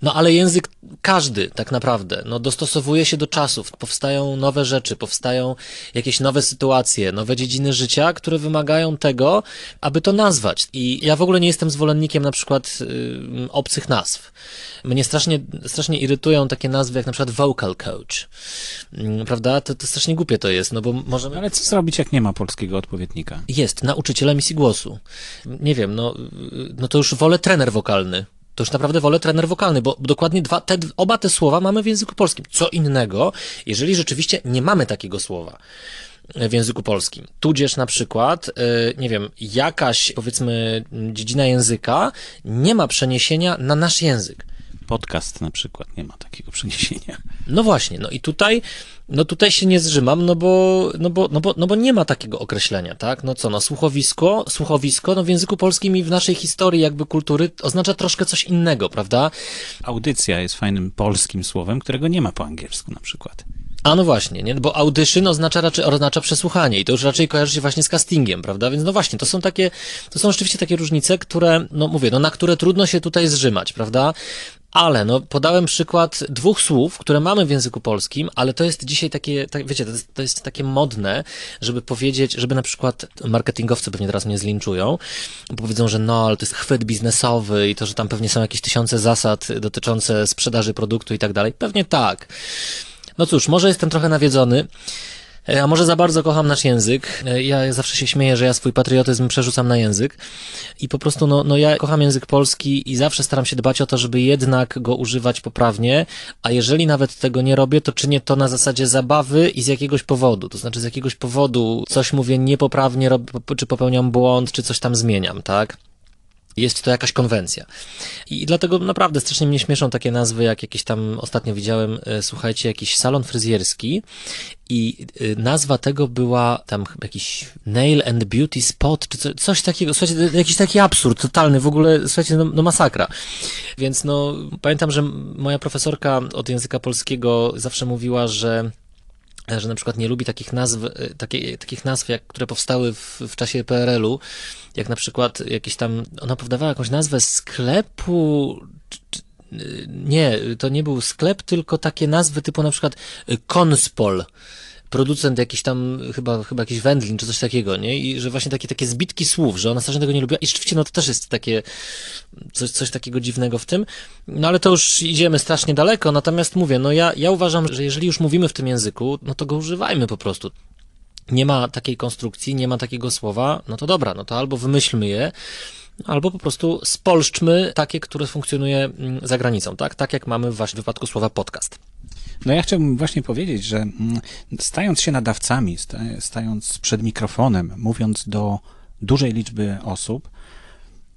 No ale język każdy tak naprawdę no, dostosowuje się do czasów. Powstają nowe rzeczy, powstają jakieś nowe sytuacje, nowe dziedziny życia, które wymagają tego, aby to nazwać. I ja w ogóle nie jestem zwolennikiem na przykład y, obcych nazw. Mnie strasznie, strasznie irytują takie nazwy jak na przykład vocal coach. Y, prawda? To, to strasznie głupie to jest, no bo możemy... Ale co zrobić, jak nie ma polskiego odpowiednika? Jest, nauczyciel emisji głosu. Nie wiem, no, y, no to już wolę trener wokalny to już naprawdę wolę trener wokalny, bo dokładnie dwa, te, oba te słowa mamy w języku polskim. Co innego, jeżeli rzeczywiście nie mamy takiego słowa w języku polskim. Tudzież na przykład, y, nie wiem, jakaś powiedzmy dziedzina języka nie ma przeniesienia na nasz język. Podcast na przykład nie ma takiego przeniesienia. No właśnie, no i tutaj no tutaj się nie zrzymam, no bo, no bo, no bo, no bo nie ma takiego określenia, tak? No co, no słuchowisko, słuchowisko, no w języku polskim i w naszej historii jakby kultury oznacza troszkę coś innego, prawda? Audycja jest fajnym polskim słowem, którego nie ma po angielsku na przykład. A no właśnie, nie? bo audytion oznacza raczej oznacza przesłuchanie i to już raczej kojarzy się właśnie z castingiem, prawda? Więc no właśnie, to są takie, to są rzeczywiście takie różnice, które, no mówię, no na które trudno się tutaj zrzymać, prawda? Ale no, podałem przykład dwóch słów, które mamy w języku polskim, ale to jest dzisiaj takie, tak, wiecie, to jest, to jest takie modne, żeby powiedzieć, żeby na przykład marketingowcy pewnie teraz mnie zlinczują, bo powiedzą, że no, ale to jest chwyt biznesowy i to, że tam pewnie są jakieś tysiące zasad dotyczące sprzedaży produktu i tak dalej. Pewnie tak. No cóż, może jestem trochę nawiedzony, a może za bardzo kocham nasz język. E, ja zawsze się śmieję, że ja swój patriotyzm przerzucam na język i po prostu, no, no ja kocham język polski i zawsze staram się dbać o to, żeby jednak go używać poprawnie, a jeżeli nawet tego nie robię, to czynię to na zasadzie zabawy i z jakiegoś powodu. To znaczy z jakiegoś powodu coś mówię niepoprawnie, czy popełniam błąd, czy coś tam zmieniam, tak? Jest to jakaś konwencja. I dlatego naprawdę strasznie mnie śmieszą takie nazwy, jak jakieś tam ostatnio widziałem, e, słuchajcie, jakiś salon fryzjerski i e, nazwa tego była tam jakiś nail and beauty spot, czy coś takiego, słuchajcie, jakiś taki absurd totalny, w ogóle, słuchajcie, no, no masakra. Więc no, pamiętam, że moja profesorka od języka polskiego zawsze mówiła, że że na przykład nie lubi takich nazw, e, takie, takich nazw, jak, które powstały w, w czasie PRL-u, jak na przykład jakieś tam, ona podawała jakąś nazwę sklepu, nie, to nie był sklep, tylko takie nazwy typu na przykład Konspol, producent jakiś tam, chyba, chyba jakiś wędlin czy coś takiego, nie? I że właśnie takie, takie zbitki słów, że ona strasznie tego nie lubiła. I rzeczywiście, no to też jest takie, coś, coś takiego dziwnego w tym. No ale to już idziemy strasznie daleko, natomiast mówię, no ja, ja uważam, że jeżeli już mówimy w tym języku, no to go używajmy po prostu nie ma takiej konstrukcji, nie ma takiego słowa, no to dobra, no to albo wymyślmy je, albo po prostu spolszczmy takie, które funkcjonuje mm, za granicą, tak? Tak jak mamy w waszym wypadku słowa podcast. No ja chciałbym właśnie powiedzieć, że mm, stając się nadawcami, stając przed mikrofonem, mówiąc do dużej liczby osób,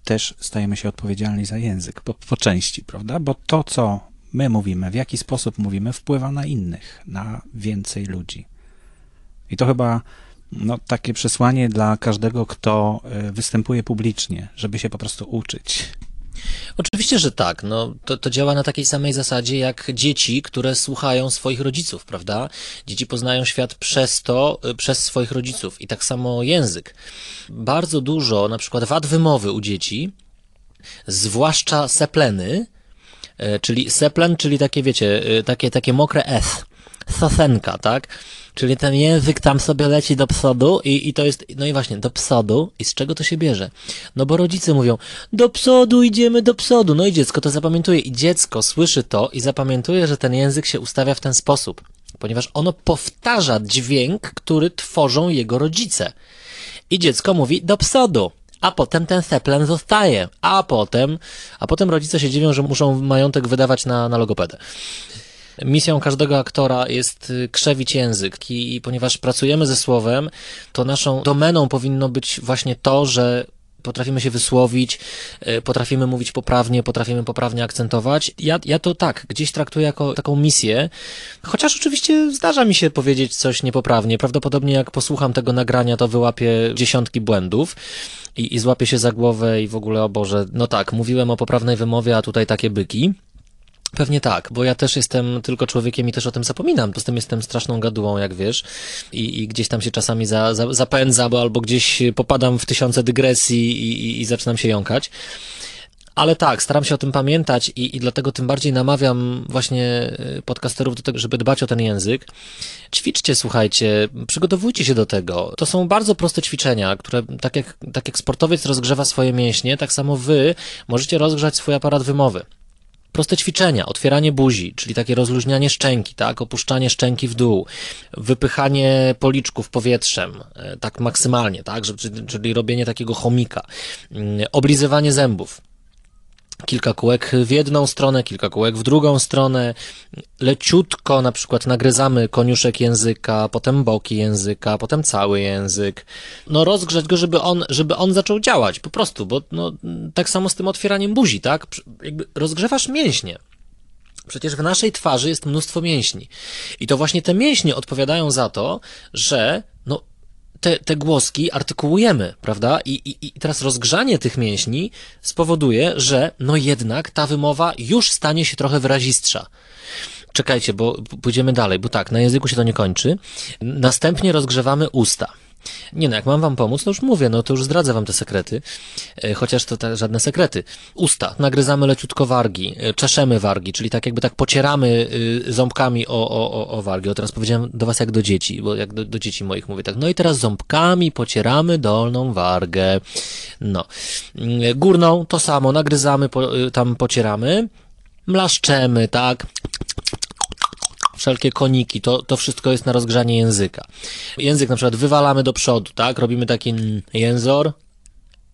też stajemy się odpowiedzialni za język, po, po części, prawda? Bo to, co my mówimy, w jaki sposób mówimy, wpływa na innych, na więcej ludzi. I to chyba no, takie przesłanie dla każdego, kto e, występuje publicznie, żeby się po prostu uczyć. Oczywiście, że tak. No, to, to działa na takiej samej zasadzie jak dzieci, które słuchają swoich rodziców, prawda? Dzieci poznają świat przez to, e, przez swoich rodziców. I tak samo język. Bardzo dużo, na przykład wad wymowy u dzieci, zwłaszcza sepleny, e, czyli seplen, czyli takie, wiecie, takie, takie mokre S, sosenka, tak? Czyli ten język tam sobie leci do psodu i, i to jest, no i właśnie, do psodu. I z czego to się bierze? No bo rodzice mówią, do psodu idziemy do psodu. No i dziecko to zapamiętuje i dziecko słyszy to i zapamiętuje, że ten język się ustawia w ten sposób. Ponieważ ono powtarza dźwięk, który tworzą jego rodzice. I dziecko mówi do psodu a potem ten seplen zostaje, a potem, a potem rodzice się dziwią, że muszą majątek wydawać na, na logopedę. Misją każdego aktora jest y, krzewić język i, i ponieważ pracujemy ze słowem, to naszą domeną powinno być właśnie to, że potrafimy się wysłowić, y, potrafimy mówić poprawnie, potrafimy poprawnie akcentować. Ja, ja to tak, gdzieś traktuję jako taką misję, chociaż oczywiście zdarza mi się powiedzieć coś niepoprawnie. Prawdopodobnie jak posłucham tego nagrania, to wyłapię dziesiątki błędów i, i złapię się za głowę i w ogóle, o Boże, no tak, mówiłem o poprawnej wymowie, a tutaj takie byki. Pewnie tak, bo ja też jestem tylko człowiekiem i też o tym zapominam. Poza tym jestem straszną gadułą, jak wiesz, i, i gdzieś tam się czasami za, za, albo gdzieś popadam w tysiące dygresji i, i, i zaczynam się jąkać. Ale tak, staram się o tym pamiętać i, i dlatego tym bardziej namawiam właśnie y, podcasterów do tego, żeby dbać o ten język. Ćwiczcie, słuchajcie, przygotowujcie się do tego. To są bardzo proste ćwiczenia, które tak jak, tak jak sportowiec rozgrzewa swoje mięśnie, tak samo wy możecie rozgrzać swój aparat wymowy. Proste ćwiczenia, otwieranie buzi, czyli takie rozluźnianie szczęki, tak, opuszczanie szczęki w dół, wypychanie policzków powietrzem, e, tak maksymalnie, tak, czyli robienie takiego chomika, mm, oblizywanie zębów, kilka kółek w jedną stronę, kilka kółek w drugą stronę, leciutko na przykład nagryzamy koniuszek języka, potem boki języka, potem cały język. No rozgrzać go, żeby on, żeby on zaczął działać, po prostu, bo no, tak samo z tym otwieraniem buzi, tak? Jakby rozgrzewasz mięśnie. Przecież w naszej twarzy jest mnóstwo mięśni. I to właśnie te mięśnie odpowiadają za to, że te, te głoski artykułujemy, prawda? I, i, I teraz rozgrzanie tych mięśni spowoduje, że no jednak ta wymowa już stanie się trochę wyrazistsza. Czekajcie, bo pójdziemy dalej, bo tak, na języku się to nie kończy. Następnie rozgrzewamy usta. Nie no, jak mam wam pomóc, to już mówię, no to już zdradzę wam te sekrety, e, chociaż to te, żadne sekrety. Usta, nagryzamy leciutko wargi, e, czeszemy wargi, czyli tak jakby tak pocieramy y, ząbkami o, o, o wargi. O teraz powiedziałem do was jak do dzieci, bo jak do, do dzieci moich mówię tak, no i teraz ząbkami pocieramy dolną wargę. No. Mm, górną to samo, nagryzamy, po, y, tam pocieramy, mlaszczemy, tak? Wszelkie koniki, to, to wszystko jest na rozgrzanie języka. Język na przykład wywalamy do przodu, tak? Robimy taki jęzor,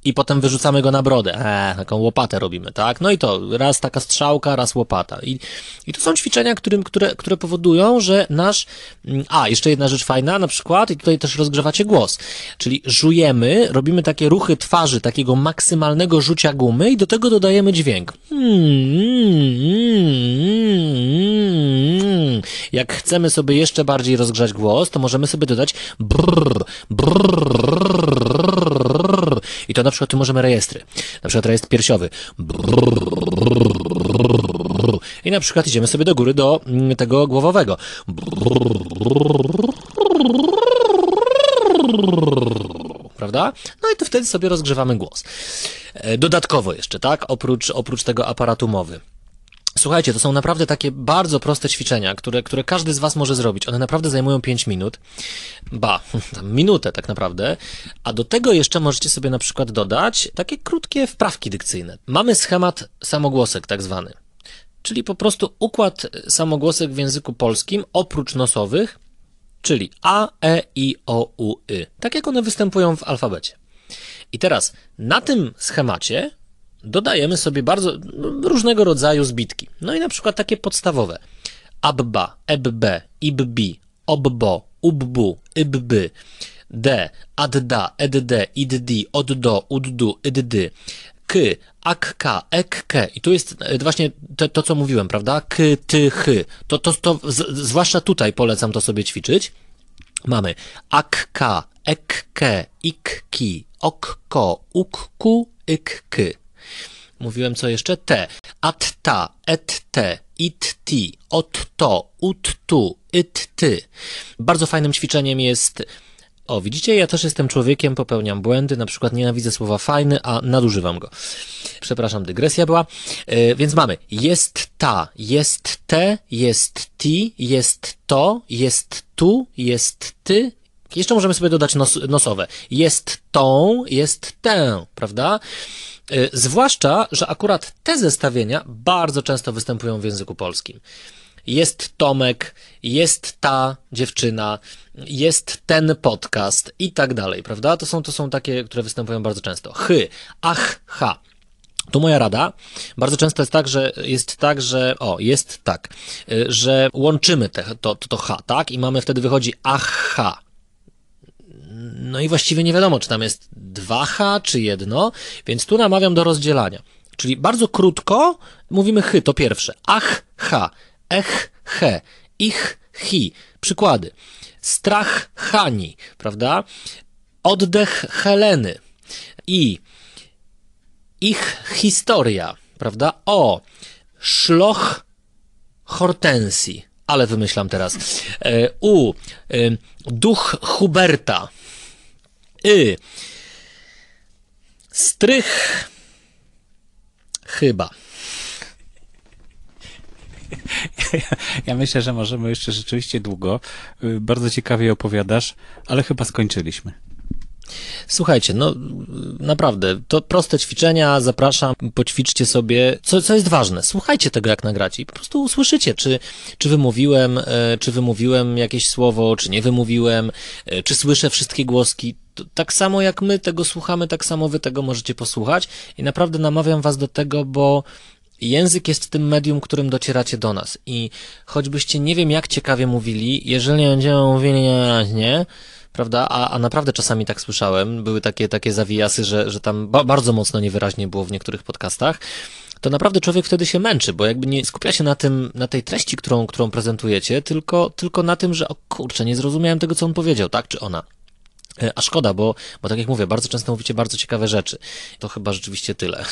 i potem wyrzucamy go na brodę. Eee, taką łopatę robimy, tak? No i to, raz taka strzałka, raz łopata. I, i to są ćwiczenia, którym, które, które powodują, że nasz... Mm, a, jeszcze jedna rzecz fajna, na przykład, i tutaj też rozgrzewacie głos. Czyli żujemy, robimy takie ruchy twarzy, takiego maksymalnego rzucia gumy i do tego dodajemy dźwięk. Jak chcemy sobie jeszcze bardziej rozgrzać głos, to możemy sobie dodać brrr, brrr, i to na przykład tu możemy rejestry. Na przykład rejestr piersiowy. I na przykład idziemy sobie do góry do mm, tego głowowego. Prawda? No i to wtedy sobie rozgrzewamy głos. E, dodatkowo jeszcze, tak? Oprócz, oprócz tego aparatu mowy. Słuchajcie, to są naprawdę takie bardzo proste ćwiczenia, które, które każdy z Was może zrobić. One naprawdę zajmują 5 minut, ba, tam minutę tak naprawdę, a do tego jeszcze możecie sobie na przykład dodać takie krótkie wprawki dykcyjne. Mamy schemat samogłosek tak zwany, czyli po prostu układ samogłosek w języku polskim oprócz nosowych, czyli A, E, I, O, U, Y, tak jak one występują w alfabecie. I teraz na tym schemacie dodajemy sobie bardzo różnego rodzaju zbitki. No i na przykład takie podstawowe. Abba, ebbe, ibbi, obbo, ubbu, ibby, d, adda, edde, iddi, oddo, uddu, iddy, k, akka, ekke. I tu jest e, właśnie to, co mówiłem, prawda? K, ty. To, to, to z, zwłaszcza tutaj polecam to sobie ćwiczyć. Mamy akka, ekke, ikki, okko, ukku, ikky. Mówiłem co jeszcze? Te. At ta, et te, it ti, ot to, ut tu, it ty. Bardzo fajnym ćwiczeniem jest o, widzicie, ja też jestem człowiekiem, popełniam błędy, na przykład nienawidzę słowa fajny, a nadużywam go. Przepraszam, dygresja była. Yy, więc mamy jest ta, jest te, jest ti, jest to, jest tu, jest ty. Jeszcze możemy sobie dodać nos, nosowe. Jest tą, jest tę, prawda? Yy, zwłaszcza, że akurat te zestawienia bardzo często występują w języku polskim jest Tomek, jest ta dziewczyna, jest ten podcast i tak dalej, prawda? To są, to są takie, które występują bardzo często. Chy, ach, ha. Tu moja rada. Bardzo często jest tak, że jest tak, że o, jest tak, że łączymy te, to, to, to H, tak? I mamy wtedy wychodzi ach, ha. No i właściwie nie wiadomo, czy tam jest 2H, czy jedno, więc tu namawiam do rozdzielania. Czyli bardzo krótko mówimy chy, to pierwsze. Ach, ha ech, he, ich, hi. Przykłady. Strach Hani, prawda? Oddech Heleny i ich historia, prawda? O, szloch Hortensji, ale wymyślam teraz. E, u, e, duch Huberta. Y, strych chyba. Ja, myślę, że możemy jeszcze rzeczywiście długo. Y, bardzo ciekawie opowiadasz, ale chyba skończyliśmy. Słuchajcie, no naprawdę, to proste ćwiczenia, zapraszam, poćwiczcie sobie, co, co jest ważne, słuchajcie tego jak nagracie i po prostu usłyszycie, czy, czy wymówiłem, e, czy wymówiłem jakieś słowo, czy nie wymówiłem, e, czy słyszę wszystkie głoski, tak samo jak my tego słuchamy, tak samo wy tego możecie posłuchać. I naprawdę namawiam was do tego, bo Język jest tym medium, którym docieracie do nas. I choćbyście nie wiem jak ciekawie mówili, jeżeli będziemy mówili niewyraźnie, prawda, a, a naprawdę czasami tak słyszałem, były takie, takie zawijasy, że, że tam ba bardzo mocno niewyraźnie było w niektórych podcastach, to naprawdę człowiek wtedy się męczy, bo jakby nie skupia się na tym, na tej treści, którą, którą prezentujecie, tylko, tylko na tym, że o kurczę, nie zrozumiałem tego, co on powiedział, tak, czy ona. E, a szkoda, bo, bo tak jak mówię, bardzo często mówicie bardzo ciekawe rzeczy. To chyba rzeczywiście tyle.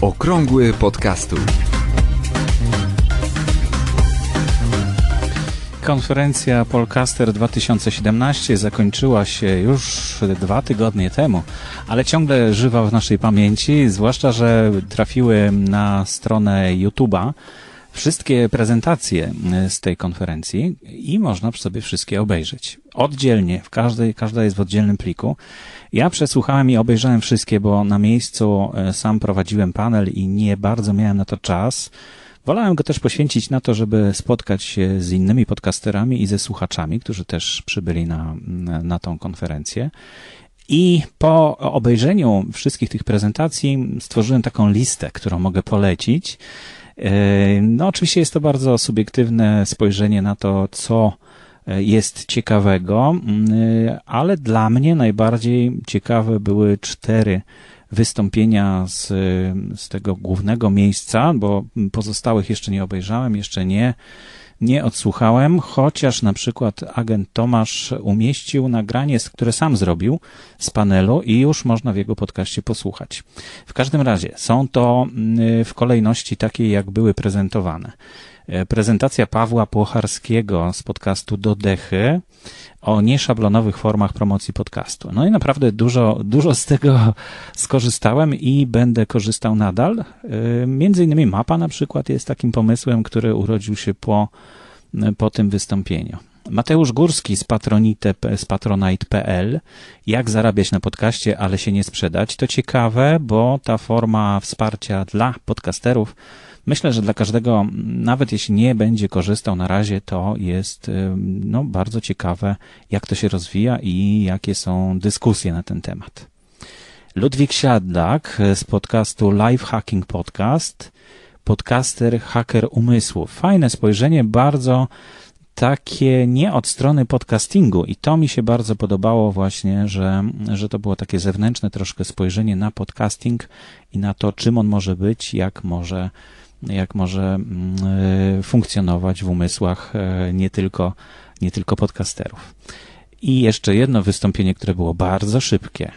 Okrągły podcastu. Konferencja Polcaster 2017 zakończyła się już dwa tygodnie temu, ale ciągle żywa w naszej pamięci, zwłaszcza, że trafiły na stronę YouTube'a wszystkie prezentacje z tej konferencji i można sobie wszystkie obejrzeć. Oddzielnie, w każdej, każda jest w oddzielnym pliku. Ja przesłuchałem i obejrzałem wszystkie, bo na miejscu e, sam prowadziłem panel i nie bardzo miałem na to czas. Wolałem go też poświęcić na to, żeby spotkać się z innymi podcasterami i ze słuchaczami, którzy też przybyli na, na tą konferencję. I po obejrzeniu wszystkich tych prezentacji stworzyłem taką listę, którą mogę polecić. E, no, oczywiście jest to bardzo subiektywne spojrzenie na to, co jest ciekawego, mm, ale dla mnie najbardziej ciekawe były cztery wystąpienia z, z tego głównego miejsca, bo pozostałych jeszcze nie obejrzałem, jeszcze nie, nie odsłuchałem, chociaż na przykład agent Tomasz umieścił nagranie, które sam zrobił z panelu i już można w jego podcaście posłuchać. W każdym razie są to mm, w kolejności takiej, jak były prezentowane. E, prezentacja Pawła Płocharskiego z podcastu Do Dechy o nieszablonowych formach promocji podcastu. No i naprawdę dużo, dużo z tego skorzystałem i będę korzystał nadal. E, między innymi mapa na przykład jest takim pomysłem, który urodził się po, po tym wystąpieniu. Mateusz Górski z, z patronite.pl Jak zarabiać na podcaście, ale się nie sprzedać. To ciekawe, bo ta forma wsparcia dla podcasterów Myślę, że dla każdego, nawet jeśli nie będzie korzystał na razie, to jest no, bardzo ciekawe, jak to się rozwija i jakie są dyskusje na ten temat. Ludwik Siadlak z podcastu Live Hacking Podcast, podcaster haker umysłów. Fajne spojrzenie, bardzo takie nie od strony podcastingu i to mi się bardzo podobało właśnie, że, że to było takie zewnętrzne troszkę spojrzenie na podcasting i na to, czym on może być, jak może jak może mm, e, funkcjonować w umysłach e, nie tylko, nie tylko podcasterów. I jeszcze jedno wystąpienie, które było bardzo szybkie.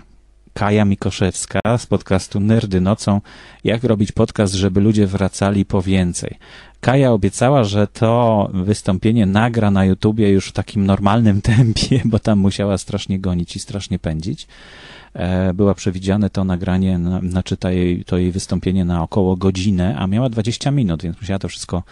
Kaja Mikoszewska z podcastu Nerdy Nocą. Jak robić podcast, żeby ludzie wracali po więcej. Kaja obiecała, że to wystąpienie nagra na YouTubie już w takim normalnym tempie, bo tam musiała strasznie gonić i strasznie pędzić. E, była przewidziane to nagranie, znaczy to jej, to jej wystąpienie na około godzinę, a miała 20 minut, więc musiała to wszystko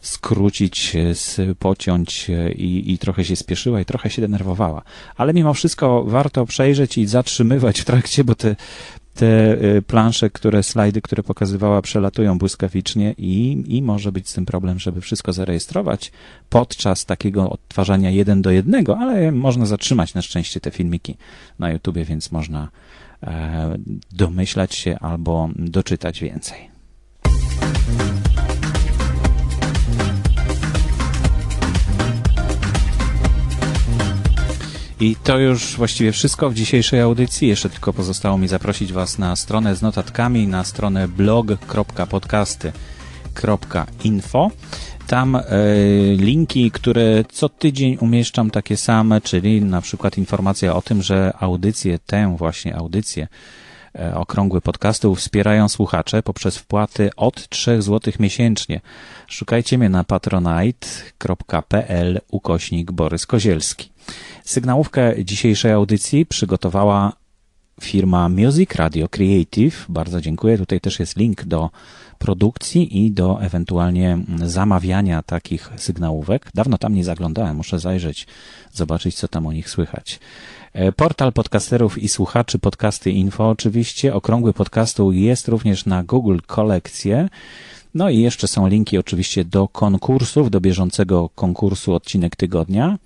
skrócić, e, pociąć e, i, i trochę się spieszyła i trochę się denerwowała. Ale mimo wszystko warto przejrzeć i zatrzymywać w trakcie, bo te te y, plansze, które, slajdy, które pokazywała, przelatują błyskawicznie i, i może być z tym problem, żeby wszystko zarejestrować podczas takiego odtwarzania jeden do jednego, ale można zatrzymać na szczęście te filmiki na YouTubie, więc można e, domyślać się albo doczytać więcej. I to już właściwie wszystko w dzisiejszej audycji. Jeszcze tylko pozostało mi zaprosić Was na stronę z notatkami, na stronę blog.podcasty.info. Tam e, linki, które co tydzień umieszczam takie same, czyli na przykład informacja o tym, że audycję, tę właśnie audycję, okrągły podcastów wspierają słuchacze poprzez wpłaty od 3 zł miesięcznie. Szukajcie mnie na patronite.pl ukośnik Borys Kozielski. Sygnałówkę dzisiejszej audycji przygotowała firma Music Radio Creative. Bardzo dziękuję. Tutaj też jest link do produkcji i do ewentualnie zamawiania takich sygnałówek. Dawno tam nie zaglądałem, muszę zajrzeć, zobaczyć, co tam o nich słychać. E, portal podcasterów i słuchaczy Podcasty Info oczywiście. Okrągły podcastu jest również na Google Kolekcje. No i jeszcze są linki oczywiście do konkursów, do bieżącego konkursu odcinek tygodnia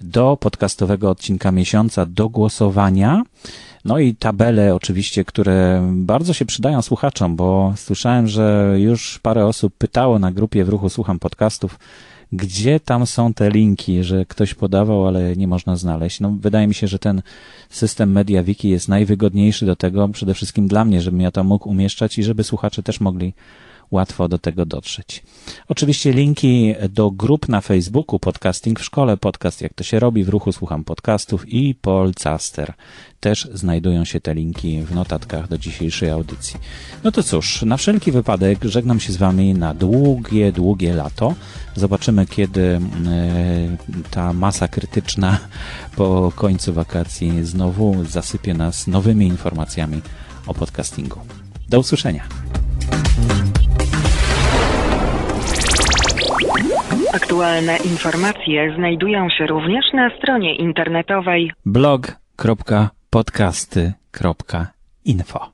do podcastowego odcinka miesiąca, do głosowania. No i tabele oczywiście, które bardzo się przydają słuchaczom, bo słyszałem, że już parę osób pytało na grupie w ruchu Słucham Podcastów, gdzie tam są te linki, że ktoś podawał, ale nie można znaleźć. No, wydaje mi się, że ten system MediaWiki jest najwygodniejszy do tego, przede wszystkim dla mnie, żebym ja to mógł umieszczać i żeby słuchacze też mogli łatwo do tego dotrzeć. Oczywiście linki do grup na Facebooku, podcasting w szkole, podcast jak to się robi, w ruchu słucham podcastów i Polcaster. Też znajdują się te linki w notatkach do dzisiejszej audycji. No to cóż, na wszelki wypadek żegnam się z Wami na długie, długie lato. Zobaczymy, kiedy e, ta masa krytyczna po końcu wakacji znowu zasypie nas nowymi informacjami o podcastingu. Do usłyszenia. Aktualne informacje znajdują się również na stronie internetowej blog.podcasty.info.